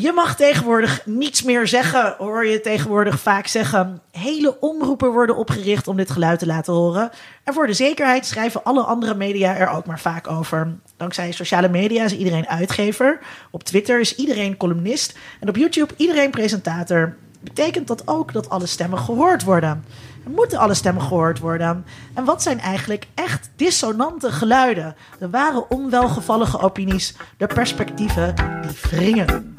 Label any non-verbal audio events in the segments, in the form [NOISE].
Je mag tegenwoordig niets meer zeggen, hoor je tegenwoordig vaak zeggen. Hele omroepen worden opgericht om dit geluid te laten horen. En voor de zekerheid schrijven alle andere media er ook maar vaak over. Dankzij sociale media is iedereen uitgever. Op Twitter is iedereen columnist. En op YouTube iedereen presentator. Betekent dat ook dat alle stemmen gehoord worden? En moeten alle stemmen gehoord worden? En wat zijn eigenlijk echt dissonante geluiden? De ware onwelgevallige opinies, de perspectieven die wringen.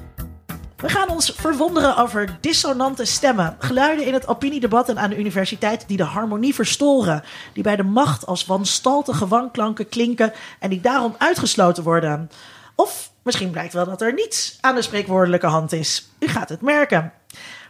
We gaan ons verwonderen over dissonante stemmen. Geluiden in het opiniedebat en aan de universiteit die de harmonie verstoren. Die bij de macht als wanstaltige wanklanken klinken en die daarom uitgesloten worden. Of misschien blijkt wel dat er niets aan de spreekwoordelijke hand is. U gaat het merken.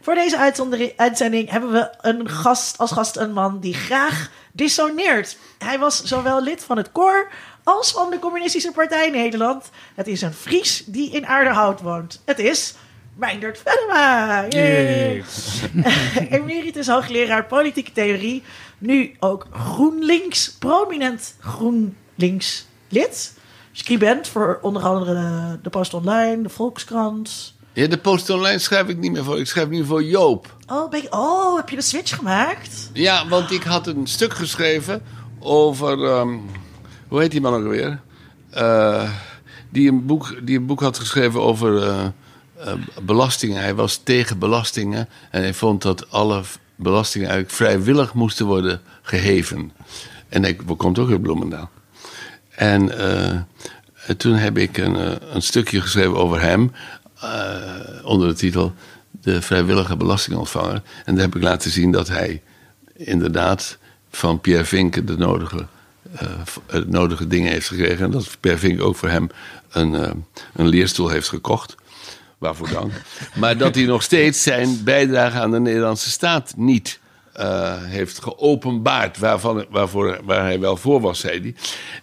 Voor deze uitzending hebben we een gast, als gast een man die graag dissoneert. Hij was zowel lid van het koor als van de Communistische Partij Nederland. Het is een Fries die in Aardehout woont. Het is Meindert Venema. [LAUGHS] Emeritus hoogleraar politieke theorie. Nu ook GroenLinks, prominent GroenLinks lid. Scribent voor onder andere de Post Online, de Volkskrant. Ja, de post online schrijf ik niet meer voor. Ik schrijf nu voor Joop. Oh, ben je- oh, heb je de switch gemaakt? Ja, want ik had een stuk geschreven over. ehm, hoe heet die man ook weer? die, een boek, die een boek had geschreven over eh, eh, belastingen. Hij was tegen belastingen en hij vond dat alle belastingen eigenlijk vrijwillig moesten worden geheven. En hij komt ook uit Bloemendaal. En eh, en toen heb ik een, eh, een stukje geschreven over hem. eh, onder de titel De vrijwillige belastingontvanger. En daar heb ik laten zien dat hij inderdaad van Pierre Vinken de nodige, eh, nodige dingen heeft gekregen. En dat Pierre Vinken ook voor hem een, eh, een leerstoel heeft gekocht. Waarvoor dank. maar dat hij nog steeds zijn bijdrage aan de Nederlandse staat niet eh, heeft geopenbaard. Waarvan, waarvoor, waar hij wel voor was, zei hij.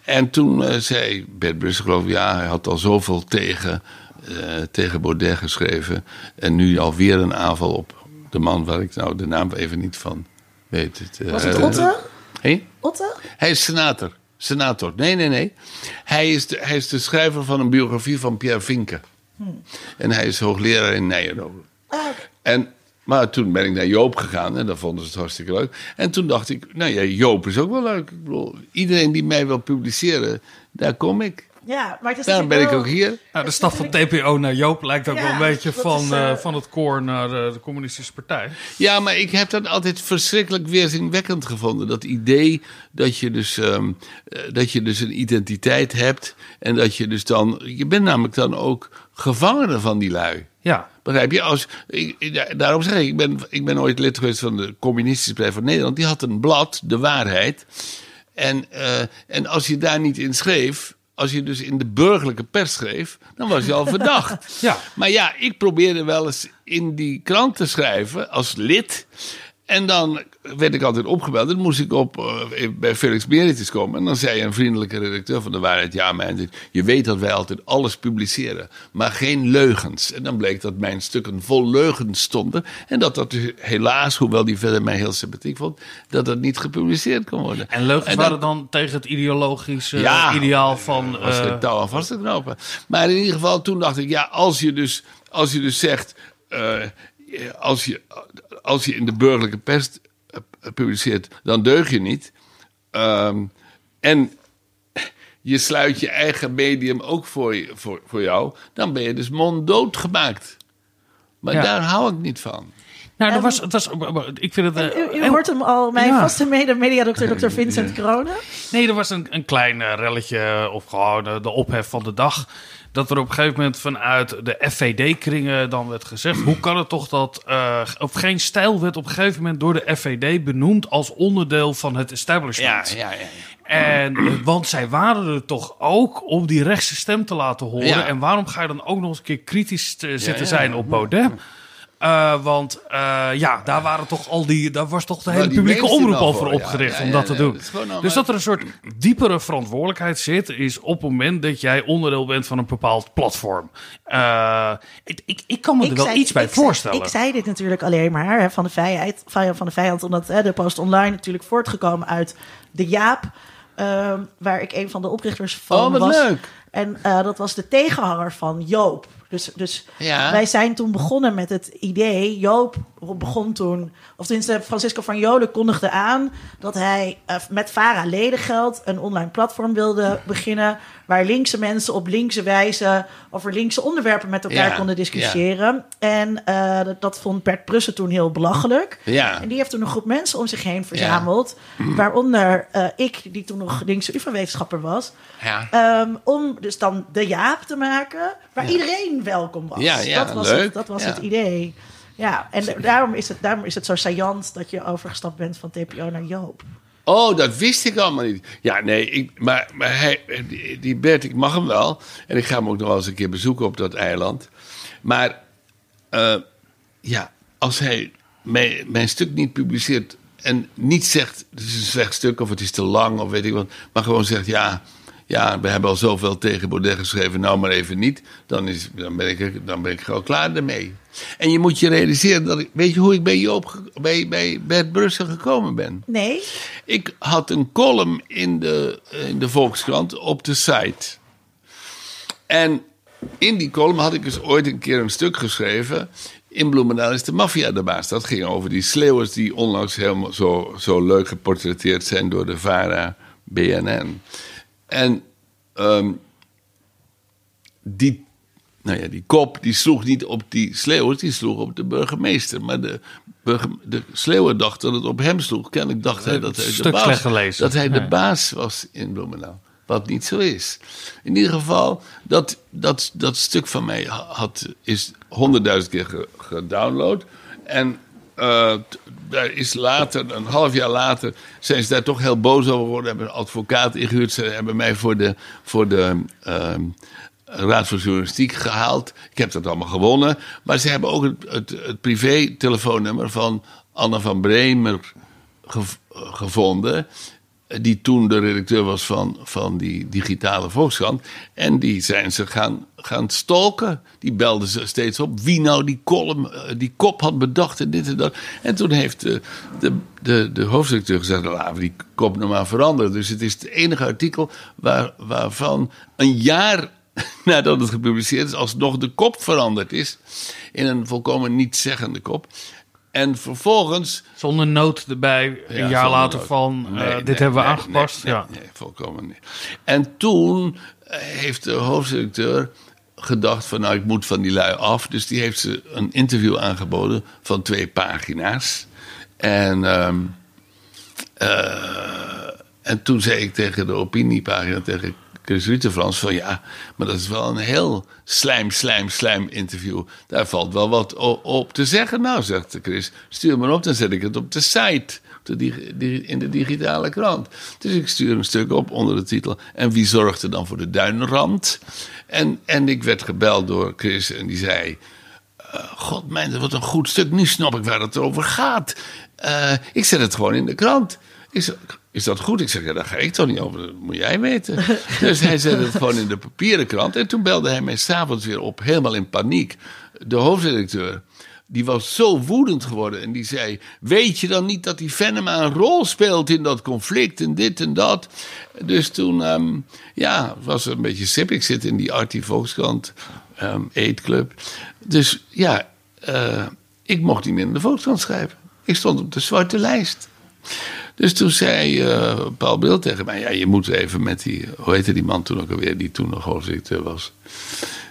En toen eh, zei Bert Brussel, geloof ik, ja, hij had al zoveel tegen, eh, tegen Baudet geschreven. En nu alweer een aanval op de man waar ik nou de naam even niet van weet. Het, Was het Otte? Hé? Otte? Hij is senator. Senator. Nee, nee, nee. Hij is, de, hij is de schrijver van een biografie van Pierre Vinken. En hij is hoogleraar in Nijrode. Ah, En, maar toen ben ik naar Joop gegaan en dan vonden ze het hartstikke leuk. En toen dacht ik, nou ja, Joop is ook wel leuk. Ik bedoel, iedereen die mij wil publiceren, daar kom ik. ja, maar het is Daarom ben ik ook hier. Nou, de stap van TPO naar Joop lijkt ook Ja, wel een beetje van, is, eh, eh, van het koor naar eh, de Communistische Partij. Ja, maar ik heb dat altijd verschrikkelijk weerzinwekkend gevonden. Dat idee dat je dus, ehm, eh, dat je dus een identiteit hebt. En dat je dus dan. Je bent namelijk dan ook gevangene van die lui. Ja, Begrijp je? Als, ik, ik- daarom zeg ik, ik ben, ik ben ooit lid geweest van de Communistische Partij van Nederland. Die had een blad, De Waarheid. En, eh, en als je daar niet in schreef, als je dus in de burgerlijke pers schreef, dan was je al [LAUGHS] verdacht. Ja. Maar ja, ik probeerde wel eens in die krant te schrijven als lid. En dan werd ik altijd opgebeld. Dan moest ik op, eh, bij Felix Meritis komen. En dan zei een vriendelijke redacteur van de waarheid: Ja, mijn, je weet dat wij altijd alles publiceren, maar geen leugens. En dan bleek dat mijn stukken vol leugens stonden. En dat dat dus helaas, hoewel die verder mij heel sympathiek vond, dat dat niet gepubliceerd kon worden. en leugens En waren dan tegen het ideologische Ja. ideaal van... was eh, geen touw aan vast te knopen. Maar in ieder geval, toen dacht ik, ja, als je dus, als je dus zegt, eh, als, je, als je in de burgerlijke pers eh, publiceert, dan deug je niet. Ehm, en je sluit je eigen medium ook voor, je, voor, voor jou, dan ben je dus monddood gemaakt. Maar Ja. daar hou ik niet van. nou, dat was, het was, ik vind het... eh, U, hoort hem al, mijn Ja. vaste mede mediadokter, [LAUGHS] Dr. Vincent Corona. Nee, er was een, een klein eh, relletje, of gewoon eh, de ophef van de dag. Dat er op een gegeven moment vanuit de FVD-kringen dan werd gezegd... hoe kan het toch dat... of geen stijl werd op een gegeven moment door de FVD benoemd... als onderdeel van het establishment. ja, ja. En, eh, want zij waren er toch ook om die rechtse stem te laten horen. Ja. En waarom ga je dan ook nog eens een keer kritisch te zitten ja, zijn ja. op Baudet? Eh, want eh, ja, daar waren toch al die, daar was toch de hele die publieke omroep al al voor ja. opgericht Ja, om ja, dat te ja, doen. dat allemaal- dus dat er een soort diepere verantwoordelijkheid zit, is op het moment dat jij onderdeel bent van een bepaald platform. Eh, ik, ik, ik kan me er wel zei- iets bij ik zei- voorstellen. ik zei dit natuurlijk alleen maar hè, van de vijand, van de vijand, omdat hè, de Post Online natuurlijk voortgekomen uit de Jaap, ehm, waar ik een van de oprichters van Oh, wat was. leuk. En eh, dat was de tegenhanger van Joop. Dus, dus Ja. wij zijn toen begonnen met het idee. Joop begon toen, of tenminste Francisco van Jolen kondigde aan dat hij eh, met Vara ledengeld een online platform wilde beginnen. Waar linkse mensen op linkse wijze over linkse onderwerpen met elkaar Ja, konden discussiëren. En eh, dat, dat vond Bert Prussen toen heel belachelijk. Ja. En die heeft toen een groep mensen om zich heen verzameld. Waaronder eh, ik, die toen nog linkse UvA-wetenschapper was. Ja. Ehm, om dus dan de Jaap te maken, waar iedereen welkom was. Ja, ja, dat was, leuk. Het, dat was Ja. het idee. Ja, en daarom is, het, daarom is het zo saillant dat je overgestapt bent van TPO naar Joop. Oh, dat wist ik allemaal niet. Ja, nee, ik, maar, maar hij, die, die Bert, ik mag hem wel. En ik ga hem ook nog wel eens een keer bezoeken op dat eiland. Maar eh, ja, als hij mijn, mijn stuk niet publiceert en niet zegt... het is een slecht stuk of het is te lang of weet ik wat... maar gewoon zegt, ja, ja we hebben al zoveel tegen Baudet geschreven... nou maar even niet, dan, is, dan, ben, ik, dan ben ik gewoon klaar ermee. En je moet je realiseren dat ik... weet je hoe ik bij, Joop, bij, bij Bert Brussel gekomen ben? Nee? Ik had een column in de, in de Volkskrant op de site. En in die column had ik dus ooit een keer een stuk geschreven. In Bloemendaal is de maffia de baas. Dat ging over die sleeuwers die onlangs helemaal zo, zo leuk geportretteerd zijn door de VARA BNN. En ehm, die, nou ja, die kop die sloeg niet op die sleeuwers, die sloeg op de burgemeester. Maar de, burge, de sleeuwer dacht dat het op hem sloeg. Kennelijk dacht hij dat hij, de baas, dat hij de baas was in Bloemendaal. Wat niet zo is. In ieder geval, dat, dat, dat stuk van mij ha- had, is honderdduizend keer ge- gedownload. En eh, daar is later, een half jaar later, zijn ze daar toch heel boos over geworden. Hebben een advocaat ingehuurd. Ze hebben mij voor de, voor de ehm, Raad voor Journalistiek gehaald. Ik heb dat allemaal gewonnen. Maar ze hebben ook het, het, het privé-telefoonnummer van Anne van Bremer eh, gevonden. Eh, Die toen de redacteur was van, van die digitale Volkskrant. En die zijn ze gaan, gaan stalken. Die belden ze steeds op. Wie nou die column, eh, die kop had bedacht en dit en dat. En toen heeft de, de, de, de hoofdredacteur gezegd: "Nou, laten we die kop nog maar veranderen. Dus het is het enige artikel waar, waarvan een jaar [LAUGHS] nadat het gepubliceerd is, alsnog de kop veranderd is. In een volkomen nietszeggende kop. En vervolgens Zonder noot erbij, een ja, jaar later nood. van, eh, Nee, dit hebben we nee, aangepast. Nee, ja. nee, nee, volkomen niet. En toen eh, heeft de hoofdredacteur gedacht van nou ik moet van die lui af. Dus die heeft ze een interview aangeboden van twee pagina's. En, ehm, eh, en toen zei ik tegen de opiniepagina, tegen Chris Ruterfrans van ja, maar dat is wel een heel slijm, slijm, slijm interview. Daar valt wel wat op te zeggen. Nou, zegt Chris, stuur maar op, dan zet ik het op de site. in de digitale krant. Dus ik stuur een stuk op onder de titel. En wie zorgt er dan voor de duinrand? En, en ik werd gebeld door Chris en die zei. eh, God, mijn, wat een goed stuk. Nu snap ik waar het over gaat. Eh, ik zet het gewoon in de krant. Ik is dat goed? Ik zeg, ja, daar ga ik toch niet over. Dat moet jij weten. [LAUGHS] dus hij zette het gewoon in de papieren krant. En toen belde hij mij s'avonds weer op, helemaal in paniek. De hoofdredacteur. Die was zo woedend geworden en die zei: Weet je dan niet dat die Venema een rol speelt in dat conflict en dit en dat? Dus toen, ehm, ja, was er een beetje sip. Ik zit in die Artie Volkskrant ehm eetclub. Dus ja, eh, ik mocht niet meer in de Volkskrant schrijven. Ik stond op de zwarte lijst. Dus toen zei eh, Paul Bill tegen mij: Ja, je moet even met die. Hoe heette die man toen ook alweer? Die toen nog hoofdredacteur was.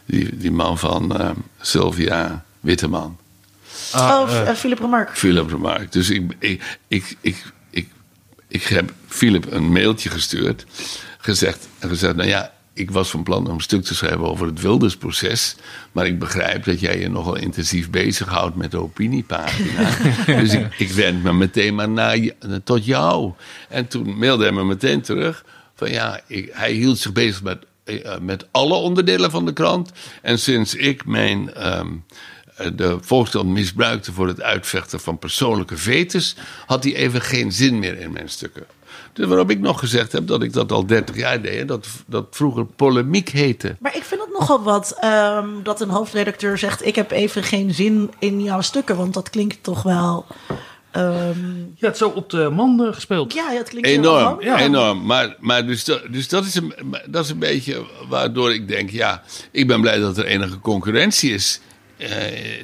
Die, die man van eh, Sylvia Witteman. Ah, oh, eh, uh, Philip Remarque. Philip Remarque. Dus ik, ik, ik, ik, ik, ik heb Philip een mailtje gestuurd. Gezegd, en gezegd: Nou ja, ik was van plan om een stuk te schrijven over het Wildersproces. Maar ik begrijp dat jij je nogal intensief bezighoudt met de opiniepagina. [LAUGHS] dus ik, ik wend me meteen maar naar, tot jou. En toen mailde hij me meteen terug. Van ja, ik, hij hield zich bezig met, eh, met alle onderdelen van de krant. En sinds ik mijn eh, de Volkskrant misbruikte voor het uitvechten van persoonlijke vetes, had hij even geen zin meer in mijn stukken. Dus waarop ik nog gezegd heb dat ik dat al 30 jaar deed, en dat, dat vroeger polemiek heette. Maar ik vind het nogal wat ehm, dat een hoofdredacteur zegt: Ik heb even geen zin in jouw stukken. Want dat klinkt toch wel. ehm, Je had zo op de man gespeeld. ja, het klinkt heel Enorm. Ja. enorm. Maar, maar dus, dat, dus dat, is een, dat is een beetje waardoor ik denk, ja, ik ben blij dat er enige concurrentie is eh,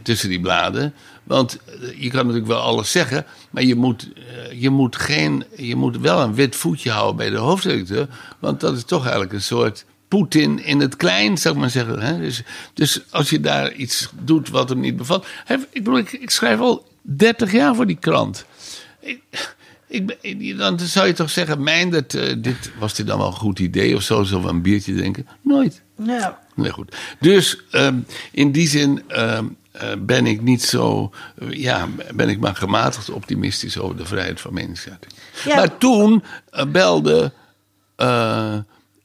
tussen die bladen. Want eh, je kan natuurlijk wel alles zeggen, maar je moet, eh, je, moet geen, je moet wel een wit voetje houden bij de hoofdredacteur. Want dat is toch eigenlijk een soort Poetin in het klein, zou ik maar zeggen. Hè? Dus, dus als je daar iets doet wat hem niet bevalt. Ik bedoel, ik, ik schrijf al 30 jaar voor die krant. Ik, ik, dan zou je toch zeggen, mijn, dat, eh, dit, was dit dan wel een goed idee of zo? Zo van een biertje drinken? Nooit. Ja. Nee, goed. Dus ehm, in die zin ehm, eh, ben ik niet zo, eh, ja, ben ik maar gematigd optimistisch over de vrijheid van meningsuiting. Ja. Maar toen eh, belde, eh,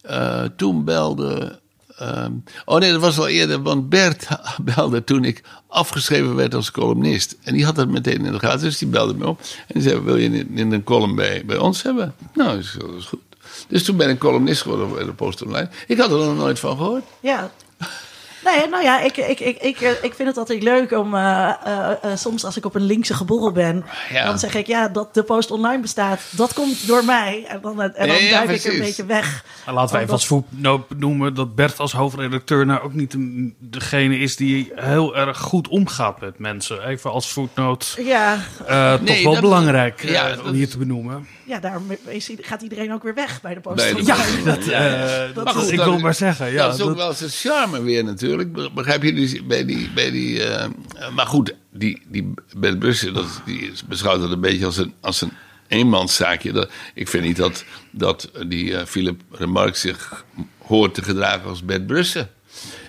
eh, toen belde, ehm, oh nee, dat was al eerder, want Bert [LAUGHS] belde toen ik afgeschreven werd als columnist. En die had dat meteen in de gaten, dus die belde me op. En die zei, wil je in, in een column bij, bij ons hebben? Nou, dat is, dat is goed. Dus toen ben ik columnist geworden bij de Post Online. Ik had er nog nooit van gehoord. Ja. [LAUGHS] Nee, nou ja, ik, ik, ik, ik, eh, ik vind het altijd leuk om eh, eh, soms als ik op een linkse geborrel ben, Ja. dan zeg ik ja, dat de post online bestaat, dat komt door mij. En dan, en dan Ja, ja, duik ik een beetje weg. En laten wij even als voetnoot noemen dat Bert als hoofdredacteur nou ook niet de- degene is die heel erg goed omgaat met mensen. Even als voetnoot. Ja, eh, toch wel dat- belangrijk eh, ja, dat om hier te benoemen. Ja, daarom is, gaat iedereen ook weer weg bij de post Bij de online. Post Online. Eh, dat, Maar goed, ik dat wil is- maar zeggen. Ja, dat is ook dat- wel zijn charme weer natuurlijk. Be- Begrijp je? Dus bij die, bij die, eh, eh, maar goed, die, die Bert Brussen, dat, die beschouwt dat een beetje als een, als een eenmanszaakje. Dat, ik vind niet dat, dat die eh, Philip Remarque zich hoort te gedragen als Bert Brussen.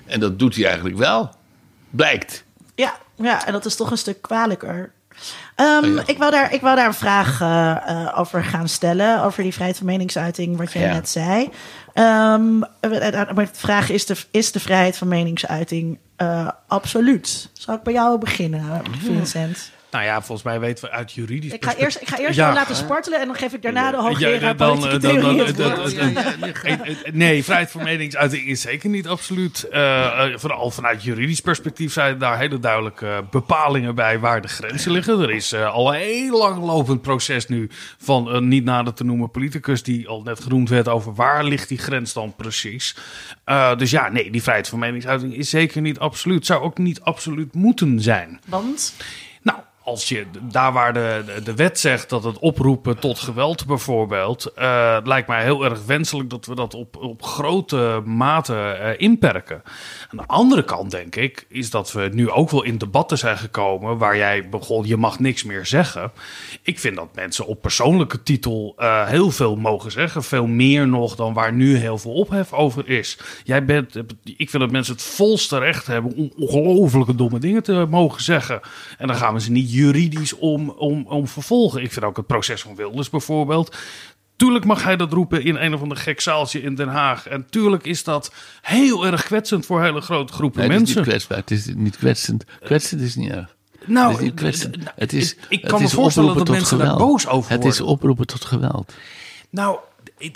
En dat doet hij eigenlijk wel. Blijkt. Ja, ja, en dat is toch een stuk kwalijker. Ehm, Oh ja. ik, wil daar, ik wil daar een vraag eh, eh, over gaan stellen. Over die vrijheid van meningsuiting, wat jij Ja. net zei. Ehm, eh, maar de vraag is: de, is de vrijheid van meningsuiting absoluut? Zal ik bij jou beginnen, Vincent? Nou ja, volgens mij weten we uit juridisch Ik ga eerst, ik ga eerst Ja. laten spartelen en dan geef ik daarna de Ja, hoogleraar eh, dan- Eh, eh, Nee, vrijheid van meningsuiting is zeker niet absoluut. Eh, eh, vooral vanuit juridisch perspectief zijn daar hele duidelijke bepalingen bij waar de grenzen liggen. Er is eh, al een heel lang lopend proces nu van een niet nader te noemen politicus die al net genoemd werd over waar ligt die grens dan precies. Eh, dus ja, nee, die vrijheid van meningsuiting is zeker niet absoluut. Zou ook niet absoluut moeten zijn. Want als je daar waar de, de, wet zegt dat het oproepen tot geweld bijvoorbeeld, eh, lijkt mij heel erg wenselijk dat we dat op, op grote mate eh, inperken. Aan de andere kant denk ik, is dat we nu ook wel in debatten zijn gekomen waar jij begon, je mag niks meer zeggen. Ik vind dat mensen op persoonlijke titel eh, heel veel mogen zeggen, veel meer nog dan waar nu heel veel ophef over is. Jij bent, ik vind dat mensen het volste recht hebben om ongelofelijke domme dingen te mogen zeggen. En dan gaan we ze niet juridisch om, om, om vervolgen. Ik vind ook het proces van Wilders bijvoorbeeld. Tuurlijk mag hij dat roepen in een of ander gek zaaltje in Den Haag. En tuurlijk is dat heel erg kwetsend voor hele grote groepen Nee, het is mensen. niet kwetsbaar. Het is niet kwetsend. Kwetsend is niet erg. Nou, het is niet kwetsend. d- d- Het is, ik- ik het kan me is voorstellen oproepen dat tot mensen daar boos over Het is worden. oproepen tot geweld. Nou,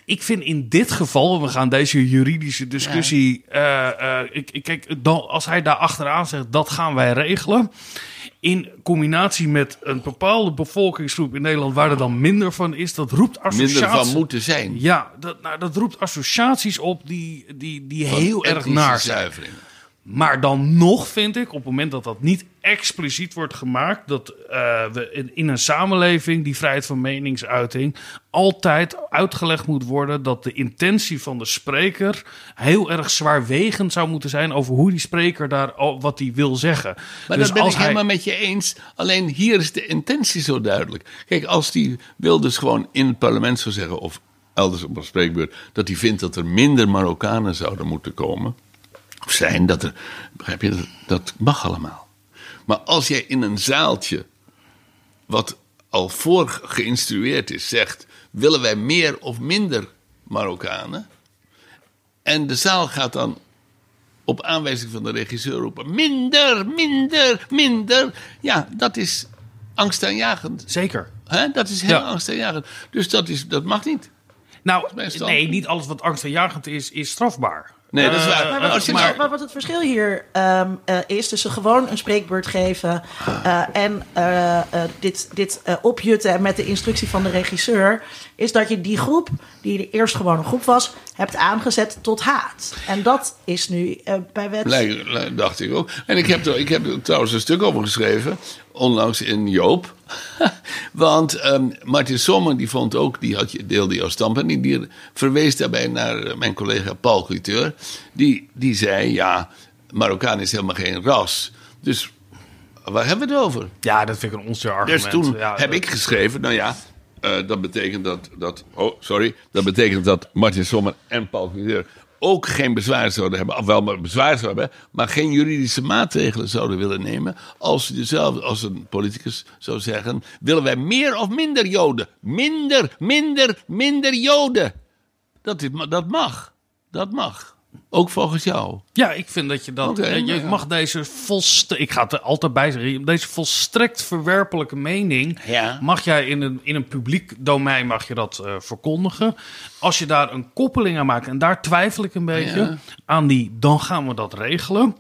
ik, vind in dit geval, we gaan deze juridische discussie. eh, eh, ik, kijk, dan, als hij daar achteraan zegt dat gaan wij regelen. In combinatie met een bepaalde bevolkingsgroep in Nederland waar er dan minder van is, dat roept associaties. Minder van moeten zijn. Ja, dat, nou, dat roept associaties op die, die, die heel erg naar zijn. zuivering. Maar dan nog vind ik, op het moment dat dat niet expliciet wordt gemaakt, dat eh, we in, een samenleving die vrijheid van meningsuiting altijd uitgelegd moet worden dat de intentie van de spreker heel erg zwaarwegend zou moeten zijn over hoe die spreker daar wat hij wil zeggen. Maar dus dat ben als ik hij, helemaal met je eens. Alleen hier is de intentie zo duidelijk. Kijk, als die Wilders gewoon in het parlement zou zeggen... of elders op een spreekbeurt... dat hij vindt dat er minder Marokkanen zouden moeten komen... of zijn, dat er... Begrijp je, dat, dat mag allemaal. Maar als jij in een zaaltje... wat al voor geïnstrueerd is, zegt... willen wij meer of minder Marokkanen... en de zaal gaat dan op aanwijzing van de regisseur roepen: minder, minder, minder. Ja, dat is angstaanjagend. Zeker. Dat is heel Ja. angstaanjagend. Dus dat, is, dat mag niet. Nou, nee, niet alles wat angstaanjagend is, is strafbaar. Nee, dat is Eh, waar. Maar wat, maar, wat het verschil hier ehm, eh, is tussen gewoon een spreekbeurt geven eh, en dit, dit opjutten met de instructie van de regisseur, is dat je die groep, die de eerst gewoon een groep was, hebt aangezet tot haat. En dat is nu bij wet. Lijkt- li- dacht ik ook. En ik heb, er, ik heb er trouwens een stuk over geschreven, onlangs in Joop. [LAUGHS] Want ehm, Martin Sommer, die vond ook, die had, je- deelde jouw standpunt, die, die verwees daarbij naar eh, mijn collega Paul Cliteur. Die, die zei, ja, Marokkaan is helemaal geen ras. Dus waar hebben we het over? Ja, dat vind ik een onzin argument. Dus toen Ja, heb dat- ik geschreven, nou ja, eh, dat betekent dat, dat, oh sorry, dat betekent dat Martin Sommer en Paul Cliteur ook geen bezwaar zouden hebben, of wel maar bezwaar zouden hebben, maar geen juridische maatregelen zouden willen nemen als ze dezelfde, als een politicus zou zeggen, willen wij meer of minder Joden? Minder, minder, minder Joden. Dat, is, dat mag, dat mag. Ook volgens jou. Ja, ik vind dat je dat. Eh, je nou ja. mag deze volstrekt. Ik ga het er altijd bij zeggen. Deze volstrekt verwerpelijke mening. Ja. Mag jij in een, in een publiek domein mag je dat eh, verkondigen. Als je daar een koppeling aan maakt. En daar twijfel ik een beetje Ja. aan die. Dan gaan we dat regelen.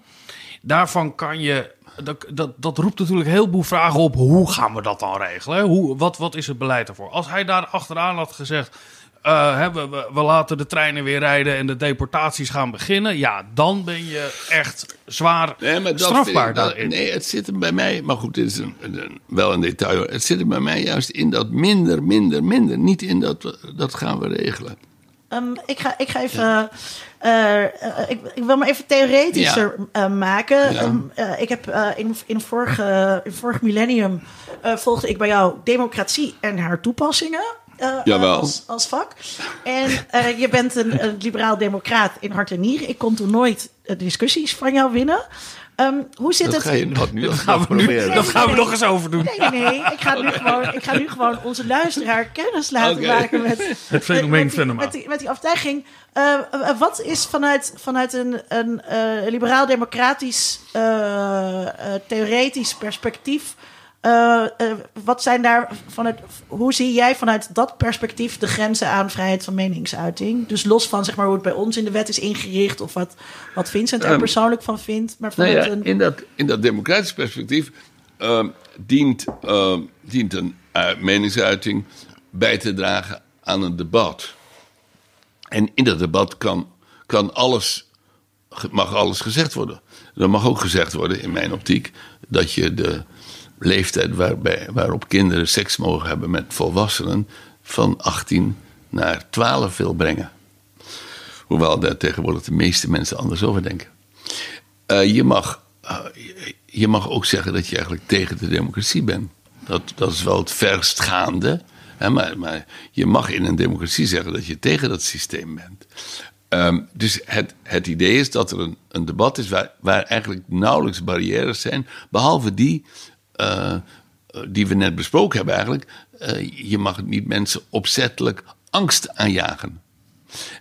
Daarvan kan je. Dat, dat, dat roept natuurlijk een heleboel vragen op. Hoe gaan we dat dan regelen? Hoe, wat, wat is het beleid ervoor? Als hij daar achteraan had gezegd. Eh, hè, we, we, we laten de treinen weer rijden en de deportaties gaan beginnen. Ja, dan ben je echt zwaar Nee, maar dat strafbaar vind ik- dat- daarin. Nee, het zit hem bij mij, maar goed, dit is een, een- wel een detail. hoor. Het zit hem bij mij juist in dat minder, minder, minder. Niet in dat, we- dat gaan we regelen. Ehm, ik, ga, ik ga even. eh, eh, ik, ik wil me even theoretischer eh, maken. Ja. Ehm, eh, ik heb in, in, vorige, in vorig millennium eh, volgde ik bij jou democratie en haar toepassingen. Eh, Jawel. als, als vak. En eh, je bent een, een liberaal-democraat in hart en nieren. Ik kon toen nooit eh, discussies van jou winnen. Ehm, hoe zit Dat het? ga je wat nu gaan we nu, proberen. dat gaan we nog eens over doen. Nee, nee, nee. Ik ga nu gewoon, ik ga nu gewoon onze luisteraar kennis laten maken met Het fenomeen met, met, met, die, met die aftuiging. Wat is vanuit, vanuit een, een eh, liberaal-democratisch, eh, eh, theoretisch perspectief. Eh, eh, wat zijn daar vanuit, hoe zie jij vanuit dat perspectief de grenzen aan vrijheid van meningsuiting? Dus los van zeg maar, hoe het bij ons in de wet is ingericht of wat, wat Vincent er Ehm, persoonlijk van vindt. Maar Nou vanuit ja, een, in, dat, in dat democratisch perspectief ehm, dient, ehm, dient een eh, meningsuiting bij te dragen aan een debat. En in dat debat kan, kan alles, mag alles gezegd worden. Er mag ook gezegd worden, in mijn optiek, dat je de leeftijd waarbij, waarop kinderen seks mogen hebben met volwassenen van 18 naar 12 wil brengen. Hoewel daar tegenwoordig de meeste mensen anders over denken. Eh, je, mag, eh, je- mag ook zeggen dat je eigenlijk tegen de democratie bent. Dat, dat is wel het verstgaande. Hè, maar, maar je mag in een democratie zeggen dat je tegen dat systeem bent. Ehm, dus het, het idee is dat er een, een debat is waar, waar eigenlijk nauwelijks barrières zijn. Behalve die eh, die we net besproken hebben eigenlijk. Eh, je mag niet mensen opzettelijk angst aanjagen.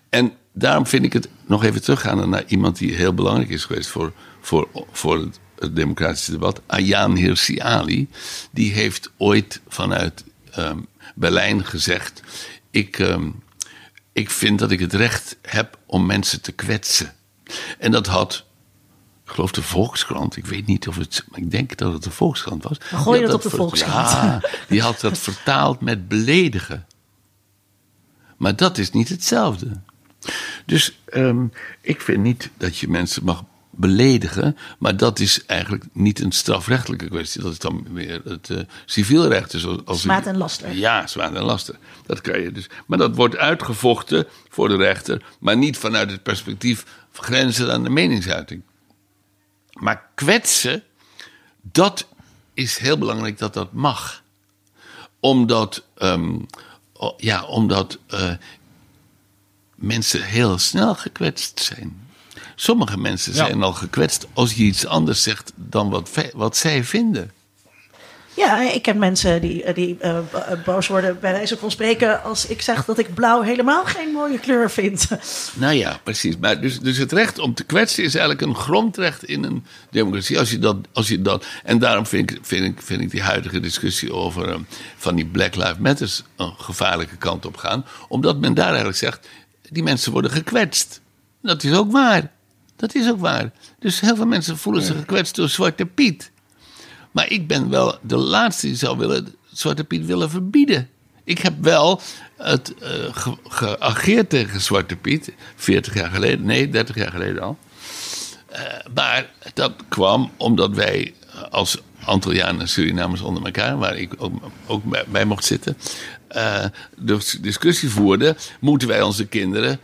En daarom vind ik het nog even teruggaan naar iemand die heel belangrijk is geweest voor, voor, voor het, het democratische debat. Ayaan Hirsi Ali. Die heeft ooit vanuit ehm, Berlijn gezegd: ik, ehm, ik vind dat ik het recht heb om mensen te kwetsen. En dat had. Ik geloof de Volkskrant. Ik weet niet of het. Ik denk dat het de Volkskrant was. Dan gooi je dat op de Volkskrant. Ja, die had dat vertaald met beledigen. Maar dat is niet hetzelfde. Dus ehm, ik vind niet dat je mensen mag beledigen. Maar dat is eigenlijk niet een strafrechtelijke kwestie. Dat is dan weer het eh, civielrecht. Dus als, Smaad en laster. Ja, zwaar en laster. Dat kan je dus. Maar dat wordt uitgevochten voor de rechter. Maar niet vanuit het perspectief van grenzen aan de meningsuiting. Maar kwetsen, dat is heel belangrijk dat dat mag. Omdat, ehm, ja, omdat eh, mensen heel snel gekwetst zijn. Sommige mensen Ja. zijn al gekwetst als je iets anders zegt dan wat, wat zij vinden. Ja, ik ken mensen die, die eh, bo- boos worden bij wijze van spreken als ik zeg dat ik blauw helemaal geen mooie kleur vind. [LAUGHS] Nou ja, precies. Maar dus, dus het recht om te kwetsen is eigenlijk een grondrecht in een democratie. Als je dat, als je dat, en daarom vind ik, vind ik, vind ik die huidige discussie over van die Black Lives Matters een gevaarlijke kant op gaan. Omdat men daar eigenlijk zegt, die mensen worden gekwetst. Dat is ook waar. Dat is ook waar. Dus heel veel mensen voelen zich gekwetst door Zwarte Piet. Maar ik ben wel de laatste die zou willen Zwarte Piet willen verbieden. Ik heb wel het eh, ge- geageerd tegen Zwarte Piet, 40 jaar geleden, nee, 30 jaar geleden al. Eh, maar dat kwam omdat wij als Antillianen en Surinamers onder elkaar, waar ik ook, ook bij, bij mocht zitten, eh, de discussie voerden: moeten wij onze kinderen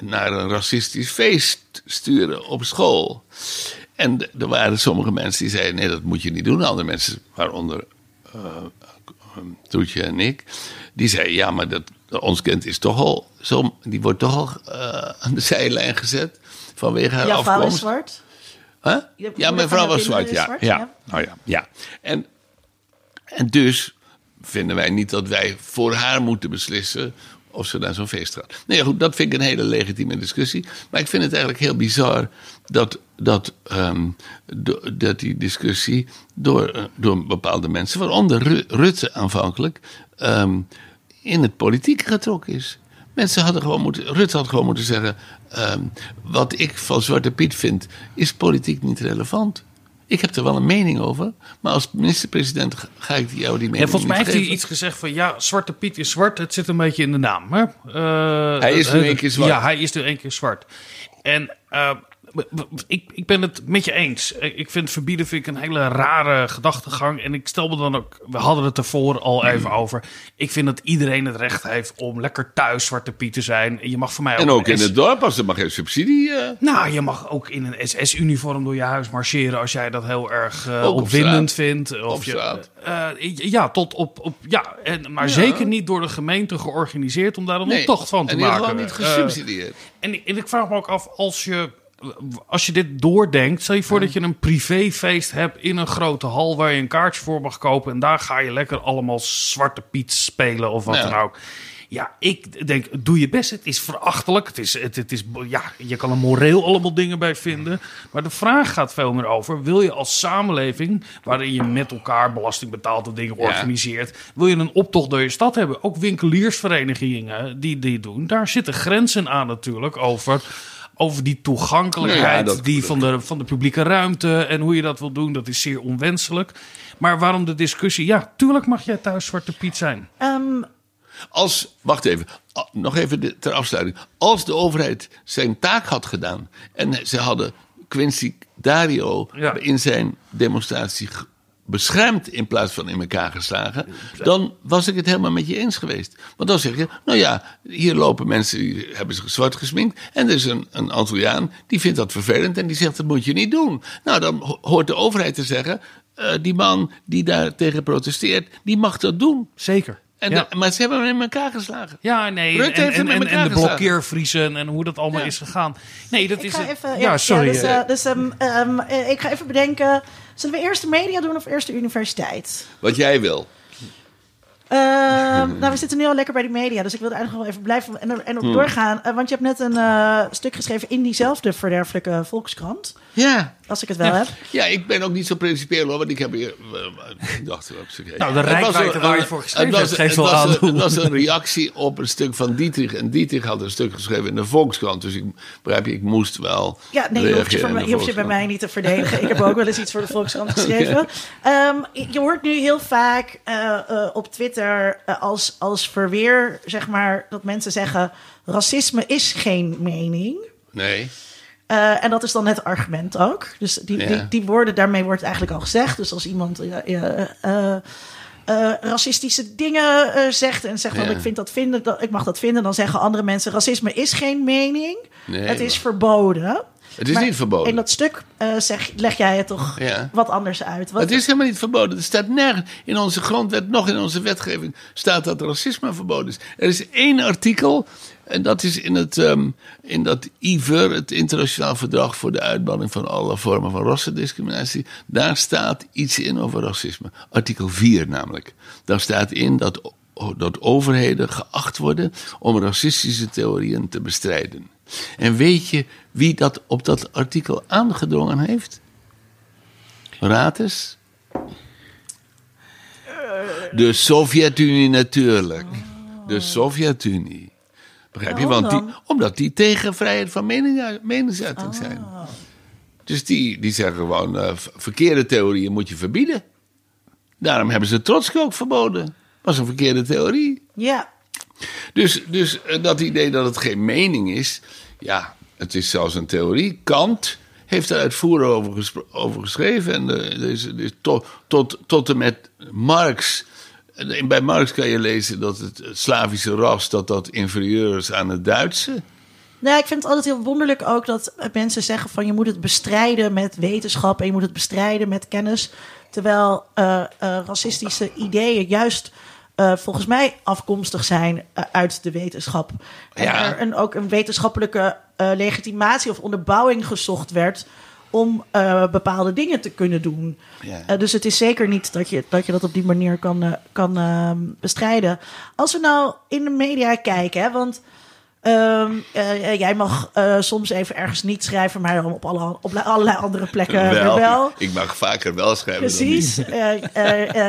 naar een racistisch feest sturen op school? En er waren sommige mensen die zeiden: nee, dat moet je niet doen. Andere mensen, waaronder eh, eh, Toetje en ik, die zeiden: ja, maar dat, ons kind is toch al zo, die wordt toch al eh, aan de zijlijn gezet vanwege haar vrouw afkomst. is zwart. Huh? Je Ja, mijn vrouw was zwart, ja. zwart, ja. ja. Nou ja, ja. En, en dus vinden wij niet dat wij voor haar moeten beslissen of ze naar zo'n feest gaat. Nee, goed, dat vind ik een hele legitieme discussie. Maar ik vind het eigenlijk heel bizar dat, dat, ehm, dat die discussie door, eh, door bepaalde mensen, waaronder Ru- Rutte aanvankelijk, ehm, in het politiek getrokken is. Mensen hadden gewoon moeten, Rutte had gewoon moeten zeggen: ehm, wat ik van Zwarte Piet vind, is politiek niet relevant. Ik heb er wel een mening over, maar als minister-president ga- ik jou die mening En volgens mij heeft hij iets gezegd van ja, Zwarte Piet is zwart. Het zit een beetje in de naam. Hè? Eh, Hij is nu één keer zwart. Ja, hij is nu één keer zwart. En ik, ik ben het met je eens. Ik vind verbieden vind ik een hele rare gedachtegang. En ik stel me dan ook, we hadden het ervoor al even over. Ik vind dat iedereen het recht heeft om lekker thuis Zwarte Piet te zijn. En je mag voor mij ook En ook in S- het dorp, als er maar geen subsidie. eh, nou, je mag ook in een SS-uniform door je huis marcheren als jij dat heel erg eh, op opwindend vindt. Of Op je, eh, ja, tot op, op ja, en, maar zeker niet door de gemeente georganiseerd om daar een nee, optocht van te en maken. geval niet gesubsidieerd. en, en ik vraag me ook af, als je, als je dit doordenkt, stel je voor dat je een privéfeest hebt in een grote hal waar je een kaartje voor mag kopen en daar ga je lekker allemaal Zwarte Piet spelen of wat Ja. dan ook. Ja, ik denk, doe je best. Het is verachtelijk. Het is, het, het is, ja, je kan er moreel allemaal dingen bij vinden. Maar de vraag gaat veel meer over: wil je als samenleving, waarin je met elkaar belasting betaalt of dingen Ja. organiseert, wil je een optocht door je stad hebben? Ook winkeliersverenigingen die die doen, daar zitten grenzen aan natuurlijk over. Over die toegankelijkheid Ja, die van, de, van de publieke ruimte en hoe je dat wil doen, dat is zeer onwenselijk. Maar waarom de discussie? Ja, tuurlijk mag jij thuis Zwarte Piet zijn. Ehm, Als, wacht even, nog even de- ter afsluiting. Als de overheid zijn taak had gedaan en ze hadden Quincy Dario Ja. in zijn demonstratie beschermd in plaats van in elkaar geslagen, dan was ik het helemaal met je eens geweest. Want dan zeg je, nou ja, hier lopen mensen die hebben zich zwart gesminkt en er is een, een Antilliaan die vindt dat vervelend en die zegt dat moet je niet doen. Nou, dan ho- hoort de overheid te zeggen, eh, die man die daar tegen protesteert, die mag dat doen. Zeker. En ja. de- maar ze hebben hem in elkaar geslagen. Ja, nee. Rutte en, heeft hem en, in en, elkaar en de blokkeervriezen en hoe dat allemaal Ja. is gegaan. Nee, dat ik is ga even, ja, sorry. dus, eh, eh, dus, ehm, ehm, eh, ik ga even bedenken. Zullen we eerst de media doen of eerst de universiteit? Wat jij wil. Ehm, nou, we zitten nu al lekker bij die media, dus ik wilde eigenlijk nog wel even blijven en, en ook doorgaan. Want je hebt net een eh, stuk geschreven in diezelfde verderfelijke Volkskrant, Ja. als ik het wel heb. Ja, ik ben ook niet zo principieel hoor, want ik heb hier. eh, ik dacht. Nou, de rijkwijde waar je voor geschreven het was- hebt, geeft wel aan Het was een reactie op een stuk van Dietrich. En Dietrich had een stuk geschreven in de Volkskrant. Dus ik begrijp je, ik moest wel. Ja, nee, je hoeft je, mij, hoeft bij mij niet te verdedigen. Ik heb ook wel eens iets voor de Volkskrant [LAUGHS] geschreven. Ehm, je hoort nu heel vaak eh, eh, op Twitter eh, als, als verweer, zeg maar, dat mensen zeggen... racisme is geen mening. Nee. Eh, en dat is dan het argument ook. Dus die, die, die woorden, daarmee wordt eigenlijk al gezegd. Dus als iemand eh, racistische dingen zegt en zegt Ja. ik, vind dat vinden, dat, ik mag dat vinden, dan zeggen andere mensen racisme is geen mening. Nee, het is maar- verboden. Het is Maar niet verboden. In dat stuk eh, zeg, leg jij het toch Ja. wat anders uit. Wat, Het is helemaal niet verboden. Er staat nergens in onze grondwet, nog in onze wetgeving, staat dat racisme verboden is. Er is één artikel, en dat is in, het, ehm, in dat IVER, het Internationaal Verdrag voor de Uitbanning van alle vormen van rassendiscriminatie. Daar staat iets in over racisme. Artikel 4 namelijk. Daar staat in dat, dat overheden geacht worden om racistische theorieën te bestrijden. En weet je wie dat op dat artikel aangedrongen heeft? Raad eens. De Sovjet-Unie natuurlijk. De Sovjet-Unie. Begrijp je? Want die, omdat die tegen vrijheid van mening, meningsuiting zijn. Dus die, die zeggen gewoon, eh, verkeerde theorieën moet je verbieden. Daarom hebben ze Trotsky ook verboden. Was een verkeerde theorie. Ja, Dus, dus eh, dat idee dat het geen mening is, ja, het is zelfs een theorie. Kant heeft er uitvoerig over, over geschreven. En eh, is, er is tot, tot, tot en met Marx. Eh, Bij Marx kan je lezen dat het, Slavische ras dat dat inferieur is aan het Duitse. Nou, ik vind het altijd heel wonderlijk ook dat mensen zeggen van je moet het bestrijden met wetenschap en je moet het bestrijden met kennis. Terwijl eh, eh, racistische ideeën juist eh, volgens mij afkomstig zijn eh, uit de wetenschap. En Ja. er ook een wetenschappelijke eh, legitimatie of onderbouwing gezocht werd om eh, bepaalde dingen te kunnen doen. Ja. Eh, dus het is zeker niet dat je dat, je dat op die manier kan, kan ehm, bestrijden. Als we nou in de media kijken, hè, want ehm, eh, eh, jij mag soms even ergens niet schrijven, maar op, alle, op allerlei andere plekken wel. Ik mag vaker wel schrijven Precies.